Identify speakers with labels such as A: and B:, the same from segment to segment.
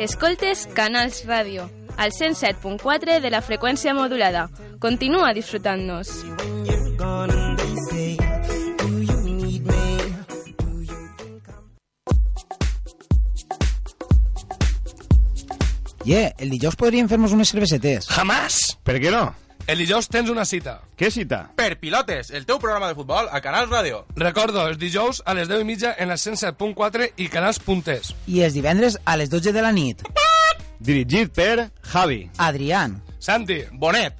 A: Escoltes Canals Ràdio, al 107.4 de la freqüència modulada. Continua disfrutant-nos.
B: Yeah, el dijous podríem fer-nos unes cervesetes.
C: Jamás!
D: Per què no?
C: El dijous tens una cita.
D: Què cita?
E: Per Pilotes, el teu programa de futbol a Canals Ràdio.
C: Recordo, els dijous a les 10 i mitja en la 107.4 i canals.es.
B: I els divendres a les 12 de la nit.
D: Dirigit per Javi.
B: Adrián.
C: Santi.
E: Bonet.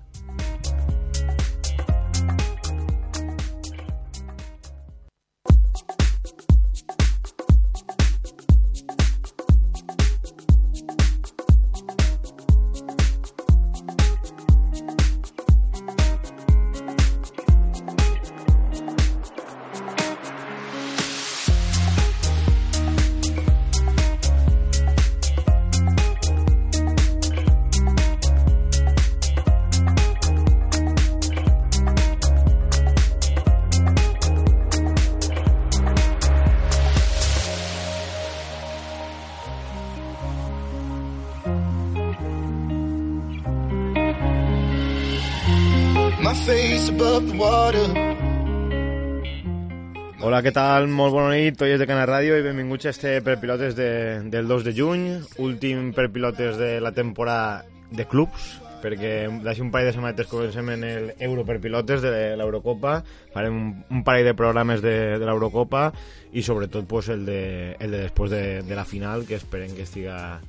D: Hola, què tal? Molt bona nit, oies de Canal Ràdio i benvinguts a este per pilotes de, del 2 de juny, últim per pilotes de la temporada de clubs, perquè d'així un parell de setmanetes comencem en el Euro per pilotes de l'Eurocopa, farem un, un parell de programes de, de l'Eurocopa i sobretot pues, el, de, el de després de, de la final, que esperem que estiga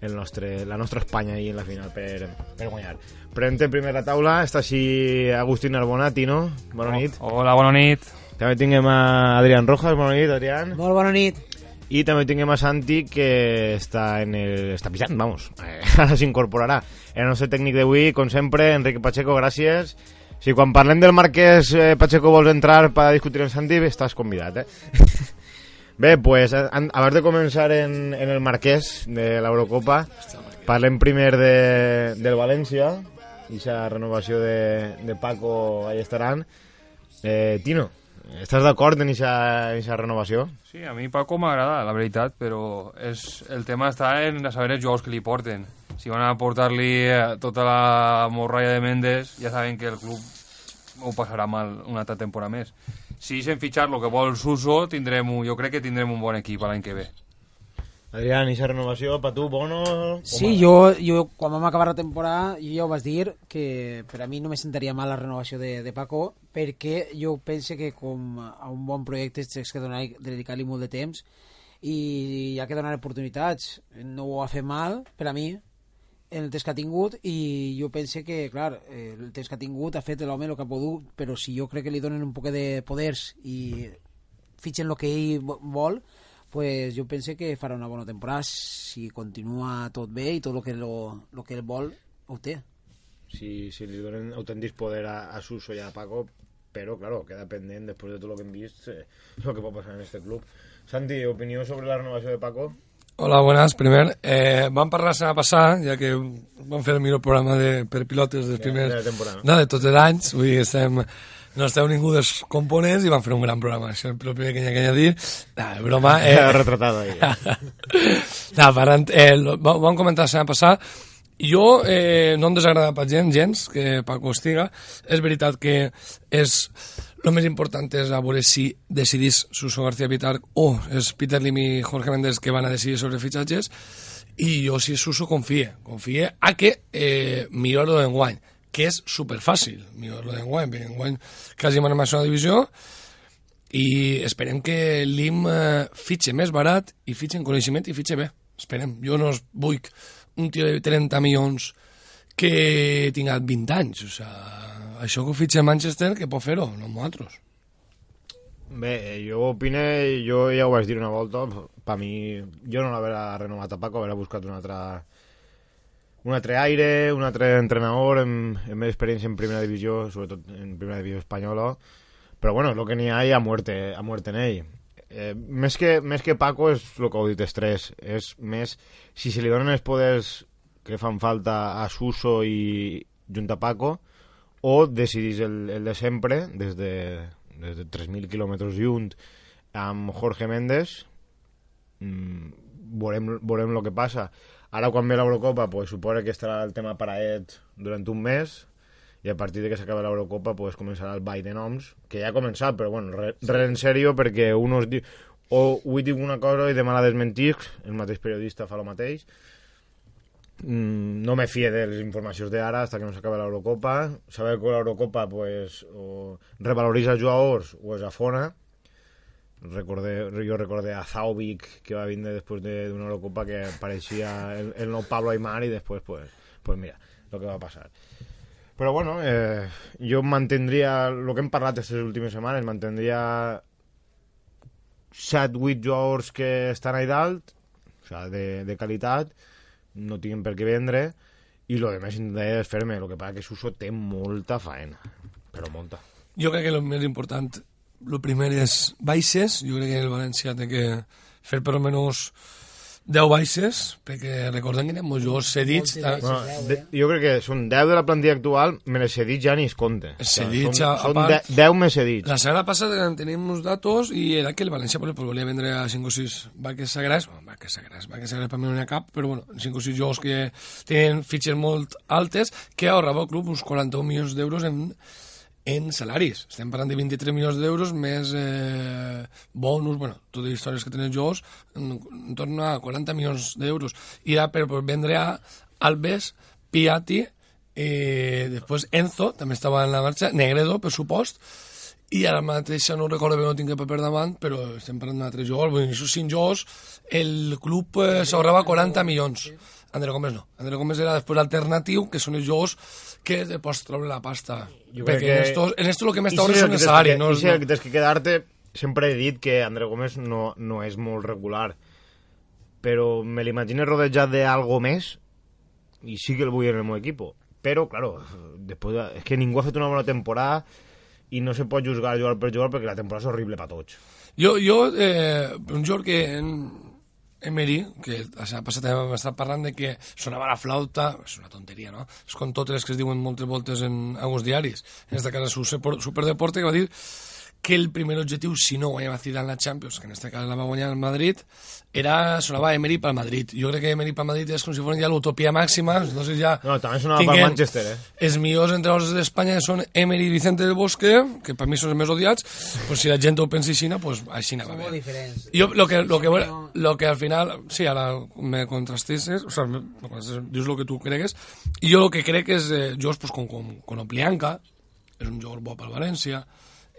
D: el nostre, la nostra Espanya ahí en la final per, per guanyar. Prentem primer la taula, està així Agustín Arbonati, no? Bona nit.
F: Hola, bona nit.
D: També tinguem a Adrián Rojas, bona nit, Adrián.
B: Molt bona nit.
D: I també tinguem a Santi, que està en el... està pijant, vamos. Eh, ara s'incorporarà. El nostre tècnic d'avui, com sempre, Enrique Pacheco, gràcies. Si quan parlem del Marquès eh, Pacheco vols entrar per discutir amb Santi, estàs convidat, eh? Bé, pues, an- abans de començar en, en el Marquès de l'Eurocopa, parlem primer de, del València, i la renovació de, de Paco Allestaran. Eh, Tino, estàs d'acord en aquesta renovació?
F: Sí, a mi Paco m'agrada, la veritat, però és, el tema està en saber els jugadors que li porten. Si van a portar-li eh, tota la morralla de Mendes, ja saben que el club ho passarà mal una altra temporada més. Si deixen fitxar el que vol Suso, tindrem, jo crec que tindrem un bon equip l'any que ve.
D: Adrián, i renovació, per tu, bono?
G: Sí,
D: mala?
G: jo, jo quan vam acabar la temporada jo ja ho vaig dir que per a mi no me sentaria mal la renovació de, de Paco perquè jo pense que com a un bon projecte que donar, dedicar-li molt de temps i hi ha que donar oportunitats no ho ha fet mal per a mi en el temps que ha tingut i jo pense que, clar, el temps que ha tingut ha fet l'home el que ha pogut, però si jo crec que li donen un poc de poders i fitxen el que ell vo- vol, pues jo pense que farà una bona temporada si continua tot bé i tot el que, lo, lo que ell vol ho té.
D: Si, si li donen autèntics poder a, a Suso i a Paco, però, claro, queda pendent, després de tot el que hem vist, eh, lo que pot passar en este club. Santi, opinió sobre la renovació de Paco?
C: Hola, buenas. Primer, eh, vam parlar la setmana passada, ja que vam fer el millor programa de, per pilotes dels
D: De-
C: primers...
D: de la temporada.
C: No, de tots els anys. Vull dir, estem, no esteu ningú dels components i vam fer un gran programa. Això és el primer que hi ha que añadir. Nah, broma. Eh,
D: retratado ahí.
C: no, parlant, eh, lo- va- vam comentar la setmana passada jo eh, no em desagrada per gent, gens, que Paco estiga. És veritat que és el més important és a veure si decidís Suso García Pitar o és Peter Lim i Jorge Méndez que van a decidir sobre fitxatges i jo si Suso confie, confie a que eh, millor-lo d'enguany que és superfàcil millor-lo d'enguany, perquè enguany quasi anem a la divisió i esperem que l'IM eh, fitxe més barat i fitxe en coneixement i fitxe bé. Esperem. Jo no vull un tio de 30 milions que tinga 20 anys. O sea, això que ho Manchester, que pot fer-ho, no nosaltres.
D: Bé, jo opine, jo ja ho vaig dir una volta, per mi, jo no l'haver renovat a Paco, haver buscat un altre, un altre aire, un altre entrenador amb, amb experiència en primera divisió, sobretot en primera divisió espanyola, però bueno, el que n'hi ha ha muerte, a muerte en ell. Eh, més, que, més que Paco és el que heu dit els tres, és més si se li donen els poders que fan falta a Suso i junt a Paco o decidís el, el de sempre des de, des de 3.000 quilòmetres junt amb Jorge Méndez mm, veurem el que passa. Ara, quan ve l'Eurocopa, pues, suposa que estarà el tema paraet durant un mes, i a partir de que s'acabi l'Eurocopa pues, començarà el ball de noms, que ja ha començat, però bueno, re, re en sèrio, perquè un us diu... O avui dic una cosa i demà la desmentisc, el mateix periodista fa el mateix, Mm, no me fie de les informacions d'ara hasta que no s'acabi l'Eurocopa. Saber que l'Eurocopa pues, o revaloritza els jugadors o es afona. Recordé, jo recordé a Zaubik que va vindre després d'una de, Eurocopa que pareixia el, el nou Pablo Aymar i després pues, pues mira, el que va passar. Però bueno, eh, jo mantindria el que hem parlat aquestes últimes setmanes, mantindria 7-8 jugadors que estan ahí dalt, o sea, de, de qualitat, no tinguin per què vendre i lo de més intentaré fer-me el que passa que Suso té molta faena però molta
C: Jo crec que el més important, el primer és baixes, jo crec que el València té que fer per almenys 10 baixes, perquè recordem que anem molts jugadors cedits.
D: Bueno, de, jo crec que són 10 de la plantilla actual me les cedits ja ni es compte.
C: Cedits,
D: són,
C: a- a
D: són
C: part-
D: de, 10 més cedits
C: La setmana passada tenim uns datos i era que el València pues, pues, volia vendre a 5 o 6 vaques sagrats, bueno, vaques sagrats, vaques sagrats per mi no n'hi ha cap, però bueno, 5 o 6 jugadors que tenen fitxes molt altes que ahorrava el club uns 41 milions d'euros en, en salaris. Estem parlant de 23 milions d'euros més eh, bonus, bueno, totes les històries que tenen jugadors, en, en torn a 40 milions d'euros. I era per, per vendre a Alves, Piatti, eh, després Enzo, també estava en la marxa, Negredo, per supost, i ara mateix no recordo bé, no tinc el paper davant, però estem parlant d'altres jugadors. Vull dir, aquests cinc jugadors, el club eh, s'ahorrava 40 milions. André Gómez no. André Gómez era després alternatiu, que són els jugadors que te pots treure la pasta.
D: Jo
C: Perquè
D: crec
C: en
D: que-
C: esto, en esto lo que més
D: I
C: t'ahorres
D: si
C: són el salari. No,
D: si
C: no.
D: que tens que quedar-te sempre he dit que André Gómez no, no és molt regular però me l'imagino rodejat de algo més i sí que el vull en el meu equip però, claro, después de, és que ningú ha fet una bona temporada i no se pot juzgar jugar per jugar perquè la temporada és horrible per tots
C: Jo, jo eh, un jugador que en Emery, que la setmana passada també vam estar parlant de que sonava la flauta, és una tonteria, no? És com totes les que es diuen moltes voltes en alguns diaris. En esta casa Super- Superdeporte, que va dir que el primer objectiu, si no guanyava Zidane la Champions, que en este cas la va guanyar el Madrid, era, sonava Emery pel Madrid. Jo crec que Emery pel Madrid és com si fos ja l'utopia màxima, entonces ja...
D: no, també sonava pel Manchester eh?
C: els millors entrenadors d'Espanya són Emery i Vicente del Bosque, que per mi són els més odiats, pues si la gent ho pensa així, pues així anava
G: molt
C: bé.
G: diferents.
C: Jo, lo que, lo, que, lo que al final, sí, ara me contrastes, o sea, me, dius lo que tu cregues, i jo lo que crec és, eh, jo, pues, com, com, com Oplianca, és un jugador bo pel València,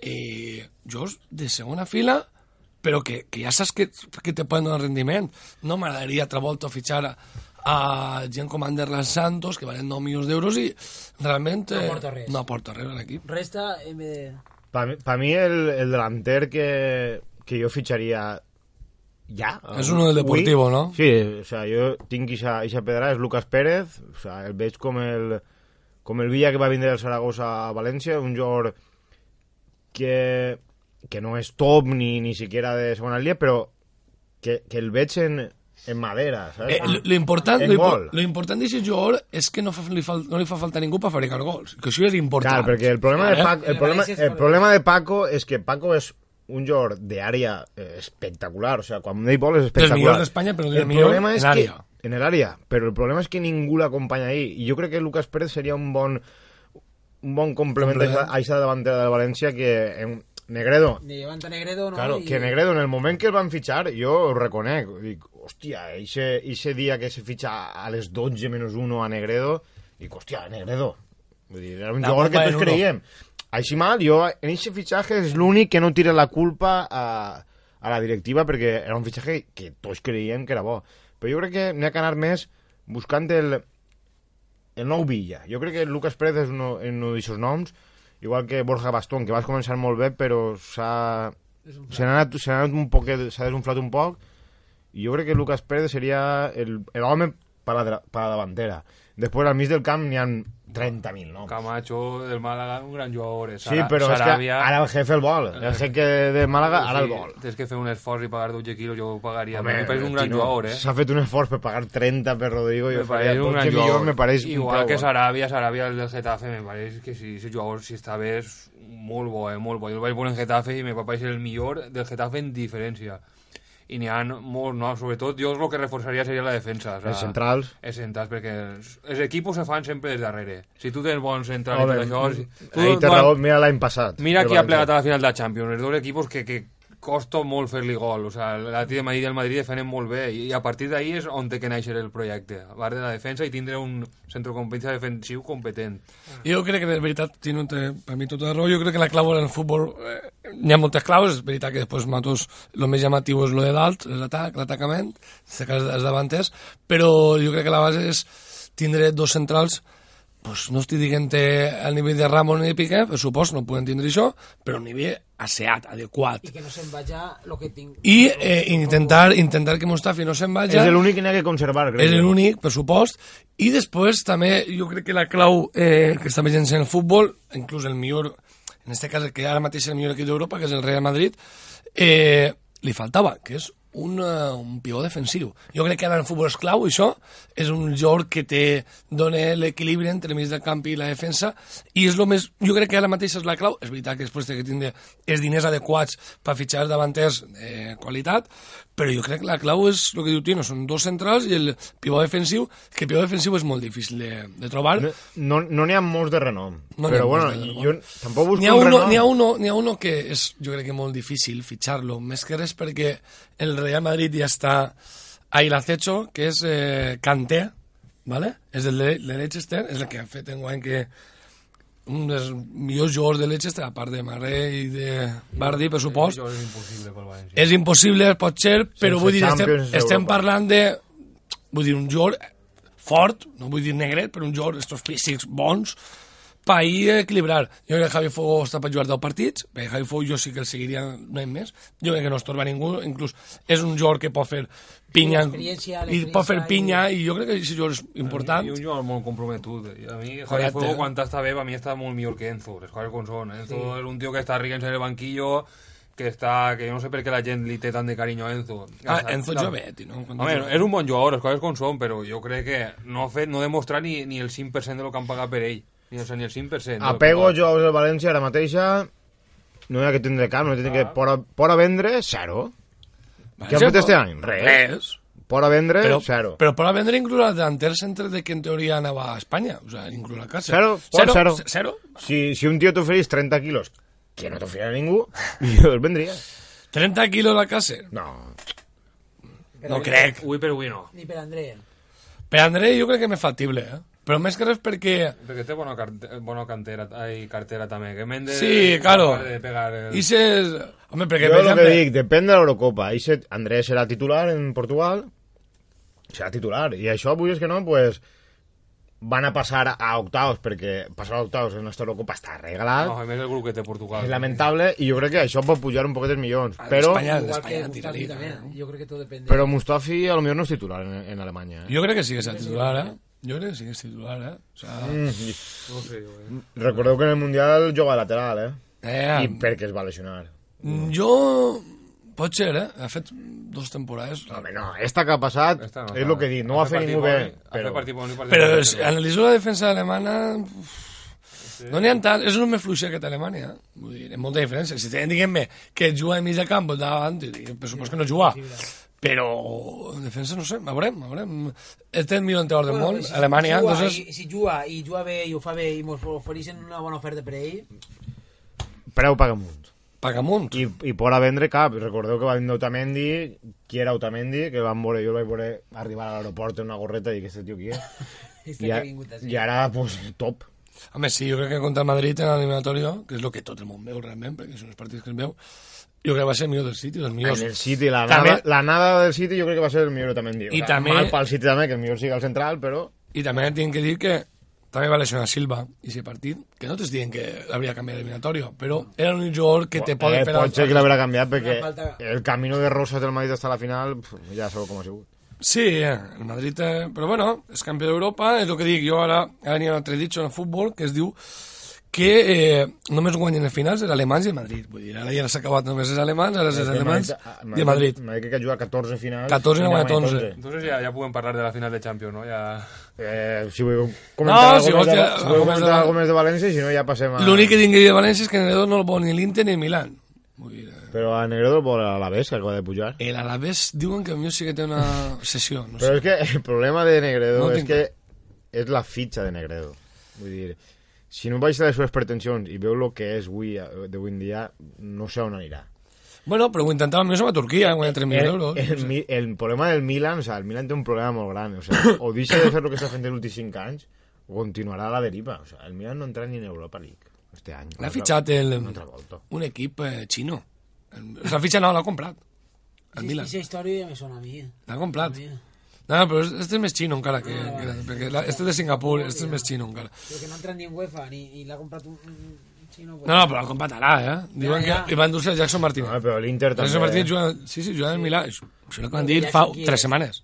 C: eh, jugadors de segona fila, però que, que ja saps que, que te poden donar rendiment. No m'agradaria altra volta fitxar a, a gent com Anderlan Santos, que valen 9 milions d'euros i realment
G: No
C: eh,
G: aporta res.
C: no aporta res a l'equip.
G: Resta, de...
D: Per mi, pa el, el delanter que, que jo fitxaria ja.
C: És uno del Deportivo, no?
D: Sí, o sea, jo tinc ixa, ixa pedra, és Lucas Pérez, o sea, el veig com el, com el Villa que va vindre del Saragossa a València, un jugador que, que no és top ni, ni siquiera de segona línia, però que, que el veig en, en madera, saps?
C: Eh, lo- lo important,
D: En
C: lo, lo important d'aquest jugador és que no, fa, li fal, no li fa falta ningú per fabricar gols, que això és important.
D: Clar, perquè el problema, de? Paco, el,
G: El
D: problema, el problema de Paco és que Paco és un jugador d'àrea eh, espectacular, o sea, quan ell vol és espectacular.
C: millors d'Espanya, però el
D: el
C: millor
D: problema és
C: en
D: que,
C: àrea.
D: En l'àrea, però el problema és que ningú l'acompanya ahí, i jo crec que Lucas Pérez seria un bon un bon complement a aquesta- davantera del València que en Negredo,
G: Ni Levanta Negredo, no?
D: Claro,
G: I-
D: que Negredo, en el moment que el van fitxar, jo ho reconec, dic, hòstia, eixe, dia que se fitxa a les 12 menys 1 a Negredo, dic, hòstia, Negredo. Vull dir, era un
C: La
D: jugador que tots creiem. Així mal, jo en eixe fitxatge és l'únic que no tira la culpa a, a la directiva perquè era un fitxatge que tots creiem que era bo. Però jo crec que n'hi ha que anar més buscant el, el nou Villa. Jo crec que Lucas Pérez és uno, uno d'aixòs noms, igual que Borja Bastón, que vas començar molt bé, però s'ha se n'ha anat, se n'ha anat un poc, s'ha desunflat un poc, i jo crec que Lucas Pérez seria el, el home per la, per la davantera. Després, al mig del camp, n'hi ha 30.000, no?
F: Camacho del Málaga, un gran jugador. eh.
D: Sí,
F: Sara-
D: però és que
F: Sarabia,
D: ara el jefe el vol. El jefe de Màlaga, ara el
F: sí,
D: vol.
F: Tens que fer un esforç i pagar 12 quilos, jo ho pagaria.
D: Home,
F: me pareix un gran
D: Tino,
F: jugador, eh?
D: S'ha fet un esforç per pagar 30 per Rodrigo
F: Me pareix un
D: 12
F: gran jugador.
D: me pareix
F: Igual que. Sarabia, Sarabia el del Getafe, me pareix que si ese jugador si està bé és molt bo, eh, molt bo. Jo el vaig veure en Getafe i me va pareixer el millor del Getafe en diferència. I n'hi ha molt, no? Sobretot jo el que reforçaria seria la defensa. O sea,
D: Els centrals.
F: Els centrals, perquè els, els equipos se fan sempre des darrere. Si tu tens bons centrals
D: Home,
F: i tot això... Si, tu,
D: ahí té raó, mira l'any passat.
F: Mira qui ha plegat a la final de la Champions, els dos equipos que, que costa molt fer-li gol. O sea, l'Atlètic de Madrid i el Madrid defenen molt bé i a partir d'ahir és on té que néixer el projecte. A part de la defensa i tindre un centrocampista defensiu competent.
C: Jo crec que, de veritat, Tino, té, per mi tota la raó, jo crec que la clau en el futbol, eh, hi ha moltes claus, és veritat que després Matos, el més llamatiu és lo de dalt, l'atac, l'atacament, els davanters, però jo crec que la base és tindre dos centrals pues no estic dient al nivell de Ramon ni de Piqué, per supost, no poden tindre això, però a nivell asseat, adequat.
G: I que no se'n vagi el que tinc.
C: I eh, intentar, intentar que Mustafi no se'n vagi.
D: És l'únic que n'hi ha que conservar, crec.
C: És l'únic, per supost. I després també jo crec que la clau eh, que està veient en el futbol, inclús el millor, en este cas el que ara mateix és el millor equip d'Europa, que és el Real Madrid, eh, li faltava, que és un, uh, un pivot defensiu. Jo crec que ara en futbol és clau, això. És un joc que te dona l'equilibri entre el mig del camp i la defensa, i és lo més, jo crec que ara mateix és la clau, és veritat que després té que tindre els diners adequats per fitxar davanters de qualitat, però jo crec que la clau és el que diu Tino, són dos centrals i el pivot defensiu, que el pivot defensiu és molt difícil de, de trobar.
D: No no n'hi ha molts de renom.
C: No n'hi
D: però bueno,
C: de renom.
D: jo tampoc busco
C: N'hi ha,
D: un
C: uno,
D: renom.
C: n'hi, ha uno, n'hi ha uno que és, jo crec que molt difícil fitxar-lo, més que res perquè el Real Madrid ja està ahí l'acecho, que és eh, Kanté, ¿vale? és el de, de Leicester, és el que ha fet enguany que un dels millors jugadors de Leicester, a part de Maré i de Bardi, per supost,
F: és impossible pel València.
C: és impossible, pot ser, però
D: Sense
C: vull dir, estem, estem parlant de vull dir, un jugador fort, no vull dir negret, però un jugador estos físics bons per ahir equilibrar. Jo crec que Javi Fogo està per jugar 10 partits, perquè Javi Fogo jo sí que el seguiria un any més, jo crec que no es torba ningú, inclús és un jugador que pot fer pinya, i pot fer pinya, i jo crec que aquest jugador és important.
F: I un jugador molt comprometut. I a mi, Javi
C: Correcte.
F: Fuego, quan està bé, a mi està molt millor que Enzo, les coses com són. Enzo és un tio que està rient en el banquillo, que està, que jo no sé per què la gent li té tant de carinyo a Enzo.
C: Ah, Enzo
F: no.
C: Giovetti, no? Quan
F: Home, és un bon jugador, les coses com són, però jo crec que no ha fet, no ha demostrat ni, ni el 5% de lo que han pagat per ell. Ni, o sigui, ni el 5%. del
D: Apego
F: pagat.
D: jugadors del València ara mateixa no hi ha que tindre cap, no hi ha que, por, a, por a vendre, zero. Què han fet este any? Res.
C: Res.
D: Por a vendre,
C: Però,
D: zero.
C: però per vendre inclús al delanter centre de que en teoria anava a Espanya, o sea, inclús a casa.
D: Zero, por zero.
C: Zero.
D: Si, si un tío t'oferís 30 quilos, que no t'oferirà ningú, jo els vendria.
C: 30 quilos a casa.
D: No.
C: No crec.
F: Avui per avui no.
G: Ni per Andrea.
C: Per André jo crec que m'és factible, eh? Però més que res perquè...
F: Perquè té bona, carte bona cantera, ai, cartera també. Que Mendes
C: Sí, claro.
F: De pegar el...
C: I se... Home, perquè,
D: Jo el que dic, depèn de l'Eurocopa. Ixe Andrés serà titular en Portugal, serà titular. I això, avui és que no, pues, van a passar a octaus, perquè passar a octaus en esta Eurocopa està regalat.
F: No, a més el grup que té Portugal.
D: És lamentable i jo crec que això pot pujar un poquet els milions. Però,
C: Espanya,
G: Mustafi
C: tiraria.
G: també.
C: ¿no?
G: Yo creo que todo depende.
D: però Mustafi a lo millor no és titular en, en Alemanya. Eh?
C: Jo crec que sí que és titular, eh? Jo crec que sí que és titular, eh? O sea,
D: Mm,
F: No sé, jo, eh.
D: recordeu que en el Mundial juga lateral, eh?
C: eh,
D: I perquè es va lesionar.
C: jo... Pot ser, eh? Ha fet dos temporades.
D: Home, no, esta que ha passat
F: Esta no,
D: és el que dic, no ha fet ningú bé.
F: Però...
D: Però,
F: Partit, bon, i partit
C: Però
F: bon,
C: si analitzo la defensa alemana... uf, No n'hi ha tant, és el més fluixa que té Alemanya. Vull dir, ha molta diferència. Si tenen, diguem-me, que juga de mig de camp, davant, per supost que no juga. Però en defensa no sé, veurem, veurem. Este és el millor entrenador del món,
G: si-
C: Alemanya,
G: si juga,
C: entonces...
G: i, si juga i juga bé i ho fa bé i mos ofereixen una bona oferta per ell,
D: preu paga amunt.
C: Pagamunt.
D: I, i por a vendre cap. Recordeu que va vindre Otamendi, qui era Otamendi, que van veure, jo el vaig veure arribar a l'aeroport en una gorreta i dic, aquest tio qui és? I,
G: que
D: a. I ara, pues, top.
C: Home, sí, jo crec que contra el Madrid en l'eliminatòria, que és el que tot el món veu realment, perquè són els partits que es veu, jo crec que va ser el millor del City, dels millors.
D: En el City, la
C: També-
D: nada, la nada del City jo crec que va ser el millor Otamendi.
C: I
D: O
C: també-
D: Mal pel City també, que el millor sigui el central, però...
C: I també tinc que dir que també va lesionar Silva i aquest partit, que no t'estic dient que l'hauria canviat l'eliminatòria, però era un jugador que te pot
D: eh,
C: fer...
D: pot ser que l'haurà canviat perquè
G: falta-
D: el camino de Rosas del Madrid hasta la final ja sabeu com ha sigut.
C: Sí, eh, el Madrid... Eh, però bueno, és campió d'Europa, és el que dic. Jo ara, ara n'hi ha un altre ditxo en el futbol que es diu que eh, només guanyen els finals els alemanys i el Madrid. Vull dir, ara ja s'ha acabat només els alemanys, ara els alemanys i el Madrid.
D: Madrid que ha jugat 14 finals.
C: 14
D: i
C: n'ha guanyat
D: guanyat
C: 11.
F: Entonces ja, ja podem parlar de la final de Champions, no? Ja...
D: Eh, si voleu comentar,
C: No, si vols
D: de,
C: ja-
D: si
C: alguna
D: comentar
C: de-
D: més de València, si no ja passem a...
C: L'únic que dir de València és que Nedo no el vol ni l'Inter ni el Milan. Vull dir, eh,
D: Però a Negredo el vol a l'Alavés, que acaba de pujar.
C: El Alavés diuen que a mi sí que té una sessió, no
D: Però
C: sé.
D: és que el problema de Negredo
C: No
D: és
C: tinc
D: que és la fitxa de Negredo. Vull dir, si no baixa les seves pretensions i veu el que és avui, d'avui en dia, no sé on anirà.
C: Bueno, però ho intentàvem més amb a Turquia, guanyar 3.000
D: El,
C: euros.
D: el, mi- el problema del Milan, o sea, el Milan té un problema molt gran. O, sea, o deixa de fer el que està fent els últims 5 anys, o continuarà a la deriva. O sea, el Milan no entra ni en Europa League este any.
C: L'ha fitxat el, un equip eh, xino. S'ha fitxat, no, l'ha comprat. El Milan.
G: Aquesta història ja me sona a mi.
C: L'ha comprat.
G: A mi.
C: No, però este és més xino encara que... que perquè la, este de Singapur, este és més xino encara.
G: Però que no entra ni en UEFA ni, i l'ha comprat un, un xino.
C: No, no, però l'ha comprat ara, eh? Diuen
G: ja.
C: que li van endur-se el Jackson Martínez.
D: No, però l'Inter també...
C: Jackson Martínez juga... Sí, sí, juga en Milà. Això això és el que van dir fa tres
G: és?
C: setmanes.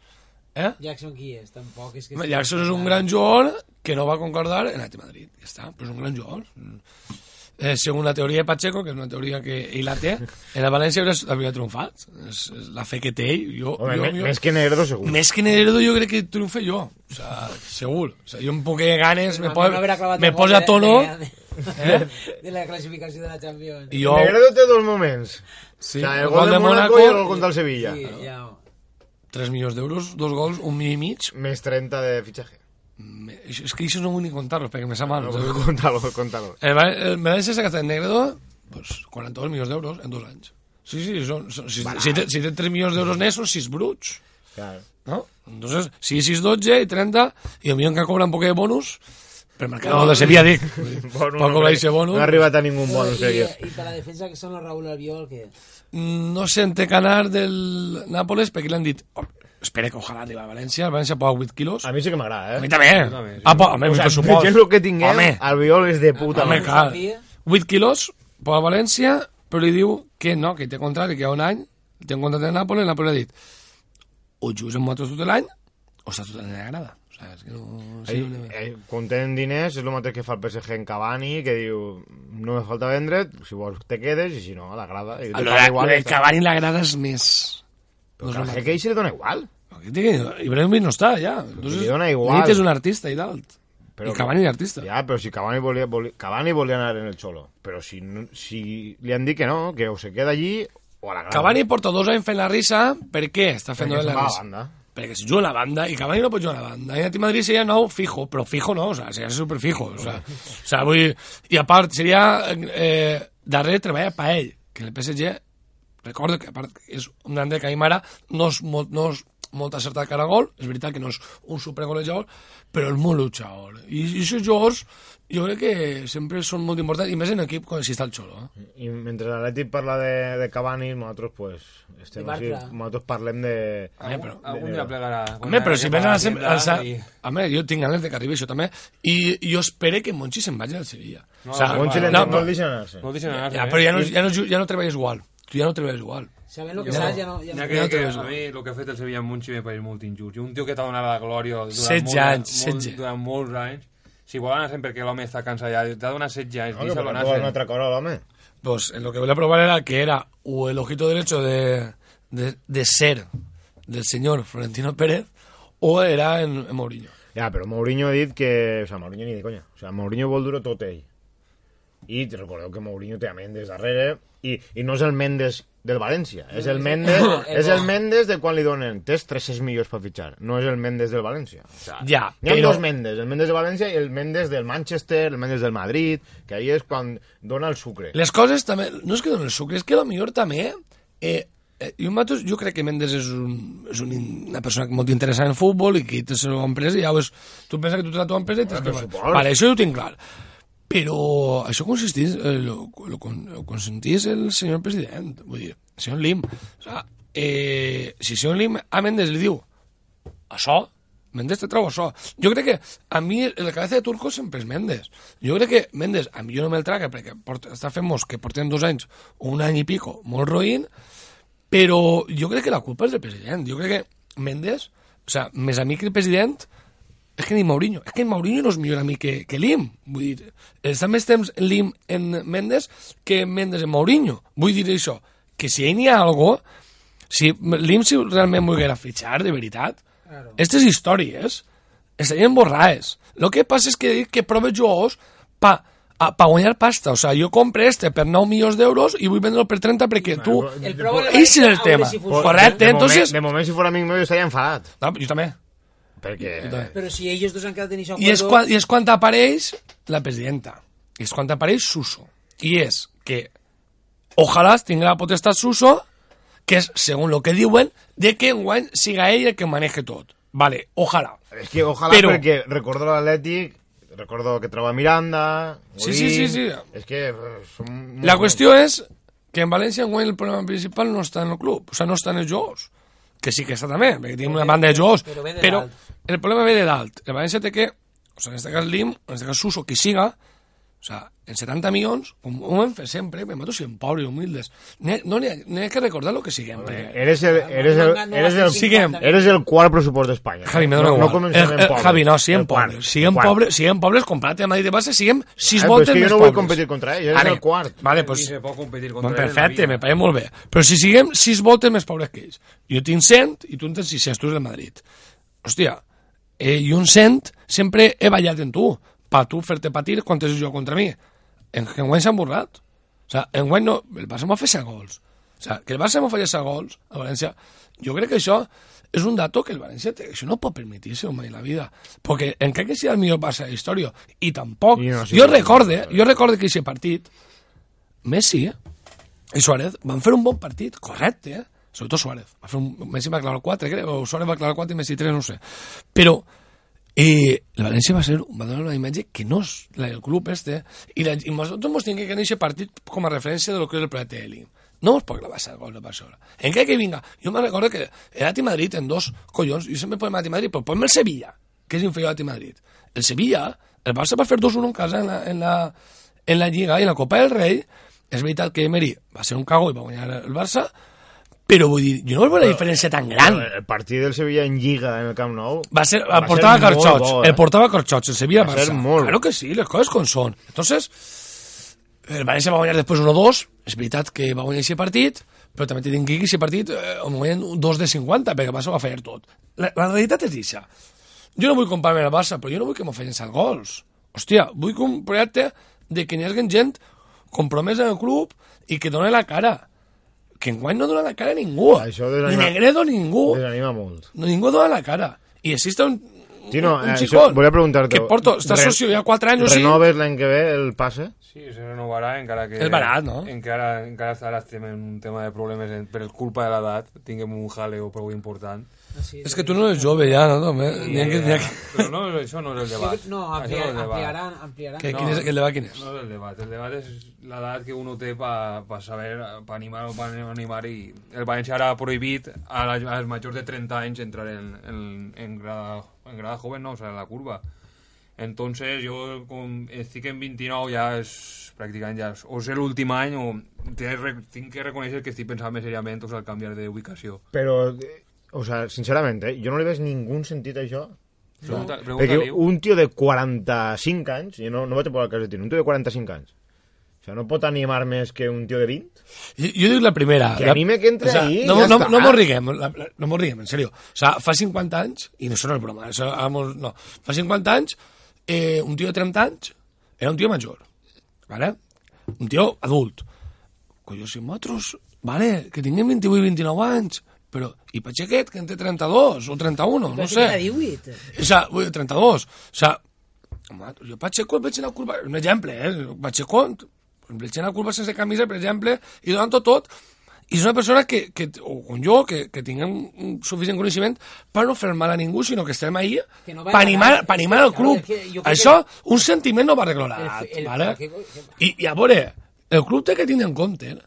C: Eh?
G: Jackson qui és? Tampoc és que...
C: Jackson és un gran jugador que no va concordar en el Madrid. Ja està, però és un gran jugador. Eh, según la teoria de Pacheco, que és una teoria que ell la té, en el València hauria, hauria triomfat. És, és la fe que té ell. Jo,
D: Home,
C: jo,
D: me-
C: jo,
D: més que Negredo, segur.
C: més que Negredo jo crec que triomfe jo. O sea, segur. O sea, jo un poc de ganes, me, po me posa a
G: de-
C: tono.
G: De,
C: Eh?
G: de, de la classificació de la Champions.
C: I jo,
D: Negredo té dos moments.
C: sí,
D: o sea, el
C: el
D: gol de Mónaco i el gol contra el Sevilla.
G: Sí, ja.
C: 3 milions d'euros, dos gols, un milió i mig.
D: Més 30 de fitxatge.
C: Me, és que això no vull ni contar-lo, perquè me sa mal.
D: No, contalo, contalo.
C: El, el València s'ha gastat en Negredo pues, 42 milions d'euros en dos anys. Sí, sí, són, són, si, si, té, si té 3 milions d'euros nets són 6 bruts.
D: Claro.
C: ¿no? Entonces, si 6, 12 i 30, i el millor que cobra un poc de bonus, per marcar de Sevilla, dic.
D: Bonus,
C: Per cobrar aquest bonus.
D: No ha arribat a ningú bonus.
G: I,
D: crec
G: i per la defensa que són el Raúl Albiol, que...
C: No sé en té canar del Nàpoles, perquè l'han dit, oh, espera que ojalà arriba a València, el València posa 8 quilos.
D: A mi sí que m'agrada,
C: A mi
D: eh?
C: també. Ah, po, home,
D: O
C: mi
D: sea,
C: pressupost.
D: gens el que tinguem,
C: Home,
D: el Viol és de puta
C: home, clar. 8 quilos, a València, però li diu que no, que té contracte, que hi ha un any, té un contracte de Nàpoles, i Nàpoles ha dit, o jugues amb nosaltres tot l'any, o estàs tot l'any a la grada. O sigui, és que no... Sí,
D: Ahí,
C: no
D: eh, quan tenen diners és el mateix que fa el PSG en Cavani que diu, no me falta vendre si vols te quedes i si no, a la grada i
C: lo
D: igual està.
C: Cavani la grada és més...
D: però
C: no
D: que
C: és el
D: ell se li dona igual
C: Ibrahimovic no està, ja. Entonces,
D: li dona igual.
C: L'Elite és un artista i dalt.
D: Però
C: I Cavani és artista.
D: ja, però si Cavani volia, volia, Cavani volia anar en el Xolo però si, si li han dit que no que o se queda allí o a la grada
C: Cavani porta dos anys fent la risa, per què està fent la risa?
D: banda
C: Perquè si juga a la banda, i Cavani no pot jugar a la banda. I a Madrid seria nou fijo, però fijo no, o sea, seria super fijo. O sea, o sea, vull I a part, seria eh, darrere treballa per ell, que el PSG, recordo que a part és un gran de Caimara, no és, molt, no és molt acertat cara a gol, és veritat que no és un supergolejador, però és molt luchador. I, i aquests jugadors, jo crec que sempre són molt importants, i més en equip com si està el Xolo. Eh?
D: i mentre l'Atlètic parla de, de Cavani nosaltres pues, estem
G: De
D: així, nosaltres parlem de
C: Home, però,
F: Algun dia plegarà.
C: Home, però si a ser...
F: Al...
C: Al, home, jo tinc ganes de que arribi això també. I jo espero que Monchi se'n vagi al Sevilla.
F: No,
C: o sea,
D: Monchi
C: no,
D: no,
C: no,
D: no el deixen anar-se
F: No el deixen anar-se,
C: ja,
F: eh?
C: però ja no, ja no, ja no treballes igual. Tu ja no treballes igual.
G: Sabent el que
C: Ja
G: saps,
C: no.
G: ja no... Ja
F: Ja
G: no...
F: que,
C: Ja
F: que a mi el que ha fet el Sevilla amb Munchi me pareix molt injust. I un tio que t'ha donat la glòria durant,
C: 16
F: molt,
C: anys,
F: molt,
C: 16.
F: durant molts anys, si vol anar sempre perquè l'home està cansat ja, t'ha donat 16 anys,
D: no, que per
F: anar
D: vol una altra cosa l'home
C: Pues en lo que voy a probar era que era o el ojito derecho de, de, de ser del señor Florentino Pérez o era en, en Mourinho.
D: Ja, però Mourinho ha dit que... O sigui, Mourinho ni de conya. O sigui, Mourinho vol dur-ho tot ell. I recordeu que Mourinho té a Mendes darrere i, i no és el Mendes del València, és el Mendes, és el Mendes de quan li donen tens 300 milions per fitxar, no és el Mendes del València. O sigui,
C: Ja,
D: Hi ha
C: però-
D: dos Mendes, el Mendes de València i el Mendes del Manchester, el Mendes del Madrid, que ahí és quan dona el sucre.
C: Les coses també... No és que donen el sucre, és que millor també... Eh, eh, jo, matos, jo crec que Mendes és, un, és un, una persona molt interessant en futbol i que té la seva empresa i és... Tu penses que tu tens la teva empresa i tens. Vale, això ho tinc clar. Però això consistís, eh, lo, lo, lo consentís el senyor president, vull dir, el senyor Lim. O sea, eh, si el senyor Lim a Mendes li diu això, Mendes te trau això. Jo crec que a mi el cabeza de turco sempre és Mendes. Jo crec que Mendes, a mi jo no me'l traga perquè porta, està fent mos que portem dos anys un any i pico molt roïn, però jo crec que la culpa és del president. Jo crec que Mendes, o sea, més amic que el president, és que ni Mourinho. És que Mourinho no és millor amic que, que Lim. Vull dir, està més temps Lim en Mendes que Mendes en Mourinho. Vull dir això, que si ell n'hi ha algo, si Lim si realment volguera fitxar, de veritat,
G: Claro.
C: aquestes històries estarien borrades. El que passa és que, que proves jugadors pa a, pa guanyar pasta. O sea, jo compre este per 9 milions d'euros i vull vendre-lo per 30 perquè tu... Ese és el tema. Correcte,
D: de,
C: entonces...
D: De moment, si fos amic meu, estaria enfadat.
C: No, jo també.
D: Perquè...
G: Però si ells dos han quedat en això
C: I és, quan, I és quan apareix la presidenta. I és quan apareix Suso. I és que ojalà tingui la potestat Suso, que és, según lo que diuen, de que enguany siga ell el que maneje tot. Vale, ojalà.
D: És que ojalà
C: Però-
D: perquè recordo l'Atlètic, recordo que troba Miranda...
C: Sí, sí, sí, sí.
D: És que eh, som... molt
C: La qüestió és que en València enguany el problema principal no està en el club, o sea, no està en els jugadors, que sí que està també, perquè tenim una banda de jugadors,
G: però
C: però
G: dalt.
C: el problema ve de dalt. El València té que, o sea, en este cas Lim, en este cas Suso, qui siga, o sea, en 70 milions, com ho hem fet sempre, me mato siguem pobres i humildes. No n'hi ha, n'hi ha que recordar lo que siguem. perquè-
D: Eres el, eres el, eres el,
C: siguem.
D: eres el quart pressupost d'Espanya.
C: Javi, me dona
D: no,
C: igual.
D: No
C: Eh,
D: en
C: eh,
D: pobres.
C: Javi, no, siguem pobres. Siguem
D: el quart.
C: pobres, siguem pobres, comparate a Madrid i Barça, siguem sis
D: però
C: voltes
D: és que jo no vull
C: pobres.
D: competir contra ell, eres
C: Vale,
D: el quart.
C: Vale,
F: Ni
C: pues,
F: se pot competir contra
C: Bon,
F: en
C: perfecte, me pareix molt bé. Però si siguem sis voltes més pobres que ells, jo tinc 100 i tu en tens 600, tu ets del Madrid. Hòstia, eh, jo en 100 sempre he ballat en tu, per tu fer-te patir quan tens jo contra mi. En, enguany s'han burlat. O sea, enguany no, el Barça m'ha fet 7 gols. O sea, que el Barça m'ha fallat 7 gols a València, jo crec que això és un dato que el València té, això no pot permetir-se mai en la vida, perquè encara que sigui el millor Barça de la història, i tampoc,
D: I no, sí,
C: jo
D: sí,
C: recorde,
D: sí.
C: jo recorde que aquest partit, Messi i Suárez van fer un bon partit, correcte, eh? sobretot Suárez. Va fer un, Messi va clavar 4, crec, o Suárez va clavar 4 i Messi 3, no sé. Però eh, el València va, ser, va donar una imatge que no és la del club este, i, la, i nosaltres ens tinguem que aquest partit com a referència de lo que és el l'IM. No us pot clavar el gol de Barcelona. Encara que vinga, jo me recordo que el Ati Madrid en dos collons, jo sempre posem Ati Madrid, però posem el Sevilla, que és inferior a Madrid. El Sevilla, el Barça va fer 2-1 en casa en la, en, la, en la Lliga i en la Copa del Rei, és veritat que Emery va ser un cago i va guanyar el Barça, però vull dir, jo no veig una diferència tan gran.
D: El partit del Sevilla en Lliga en el Camp Nou
C: Va ser,
D: Va
C: el portava
D: ser
C: Carxots,
D: bo, eh?
C: el portava Carxots, el Sevilla
D: Va
C: Barça.
D: ser molt
C: Claro que sí, les coses com són. Entonces, el València va guanyar després 1-2, és veritat que va guanyar aquest partit, però també t'he dit que aquest partit eh, on guanyen 2 de 50, perquè el Barça va fallar tot. La, la realitat és això. Jo no vull comparar-me amb el Barça, però jo no vull que m'ho facin els gols. Hòstia, vull que un projecte de que n'hi hagi gent compromesa en el club i que doni la cara. Que enguany no dona la cara a ningú.
D: Això
C: ni Negredo ni ningú.
D: desanima molt.
C: No, ningú dona la cara. I existe un,
D: Tino,
C: un
D: eh,
C: xicón
D: això, volia preguntar-te...
C: que porto, està
D: Re-
C: socio ja 4 anys o sí.
D: Renoves l'any que ve el passe?
F: Sí, se renovarà encara que...
C: És barat, no?
F: Encara, encara ara estem en un tema de problemes en, per culpa de l'edat. Tinguem un jaleo prou important.
C: És que tu no eres jove ja, no? També. N'hi ha que, que...
F: Però no, això no és el debat.
G: No,
F: Això
G: ampliar,
F: és el debat.
G: ampliaran, ampliaran.
C: que quin és, el debat quin és?
F: No és el debat. El debat és l'edat que uno té per pa saber, per animar o per no animar i el València ara ha prohibit a la, als majors de 30 anys entrar en, en, en, grada, en grada joven, no, o sea, en la curva. Entonces, yo com estic en 29 ja és pràcticament ja és, o és l'últim any o tinc, que reconèixer que estic pensant més seriament o sigui, al canviar d'ubicació.
D: Però, eh, o sea, sincerament, eh, jo no li veig ningú sentit a això.
F: Pregunta,
D: Perquè un tio de 45 anys, jo no, no vaig a posar el cas de tio, un tio de 45 anys, o sea, no pot animar més que un tio de 20?
C: Jo, jo dic la primera.
D: Que
C: la,
D: anime que entre ahí,
C: no,
D: ja
C: no,
D: està.
C: no mos riguem, la, la, no mos riguem, en sèrio. O sea, fa 50 anys, i no no és broma, això, vamos, no, fa 50 anys, eh, un tio de 30 anys era un tio major, ¿vale? un tio adult. Colló, si nosaltres, vale, que tinguem 28 i 29 anys, però, i Pachequet, que en té 32 o 31, no sé.
G: Era 18.
C: O dir, 32. O sea, home, jo Pacheco el veig en la curva, un exemple, eh? Pacheco el veig en la curva sense camisa, per exemple, i donant-ho tot, i és una persona que, que o com jo, que, que tinguem un suficient coneixement per no fer mal a ningú, sinó que estem ahí
G: Que no
C: per animar, per animar el club.
G: que
C: Això, un sentiment no va arreglar
G: El- el-
C: ¿vale?
G: que-
C: I, I a veure, el club té que tindre en compte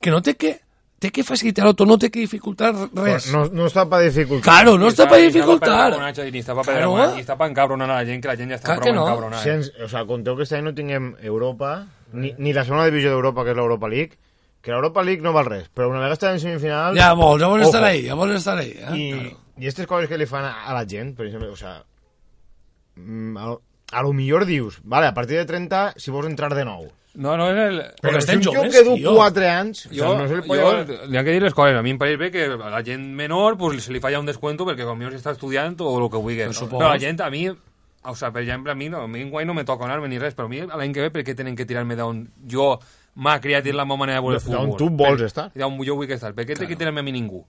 C: que no té que, té que facilitar-ho tot, no té que dificultar res.
D: No, no està per dificultar.
C: Claro, no està per dificultar.
F: Ni està per
C: Claro.
F: claro. ni està per encabronar a la gent, que la gent ja està
C: Clar
F: prou
C: que no.
F: encabronada.
D: Si ens, o sea, conteu que este any no tinguem Europa, ni, ni la segona divisió d'Europa, que és l'Europa League, que l'Europa League no val res, però una vegada està en semifinal...
C: Ja vols, ja vols estar ahí, ja vols estar ahí. Eh?
D: I,
C: Claro.
D: i aquestes coses que li fan a, a la gent, per exemple, o sea, mm, a, a lo millor dius, vale, a partir de 30, si vols entrar de nou.
F: No, no, és el...
C: Però
D: si
C: estem joves,
D: que du
C: tio.
D: 4 anys, o
F: Jo,
D: sea, no se li pot
F: jo li han que dir les coses. A mi em pareix bé que a la gent menor pues, se li falla un descuento perquè potser s'està estudiant o el que vulgui. No? Però la gent, a mi, o sea, per exemple, a mi, no, a mi guany no me toca anar-me ni res, però a mi l'any que ve per què tenen que tirar-me d'on jo m'ha criat i la meva manera de veure el
D: D'on
F: futbol?
D: tu vols
F: Per-
D: estar.
F: D'on jo vull estar. Per què té que tirar-me a mi ningú?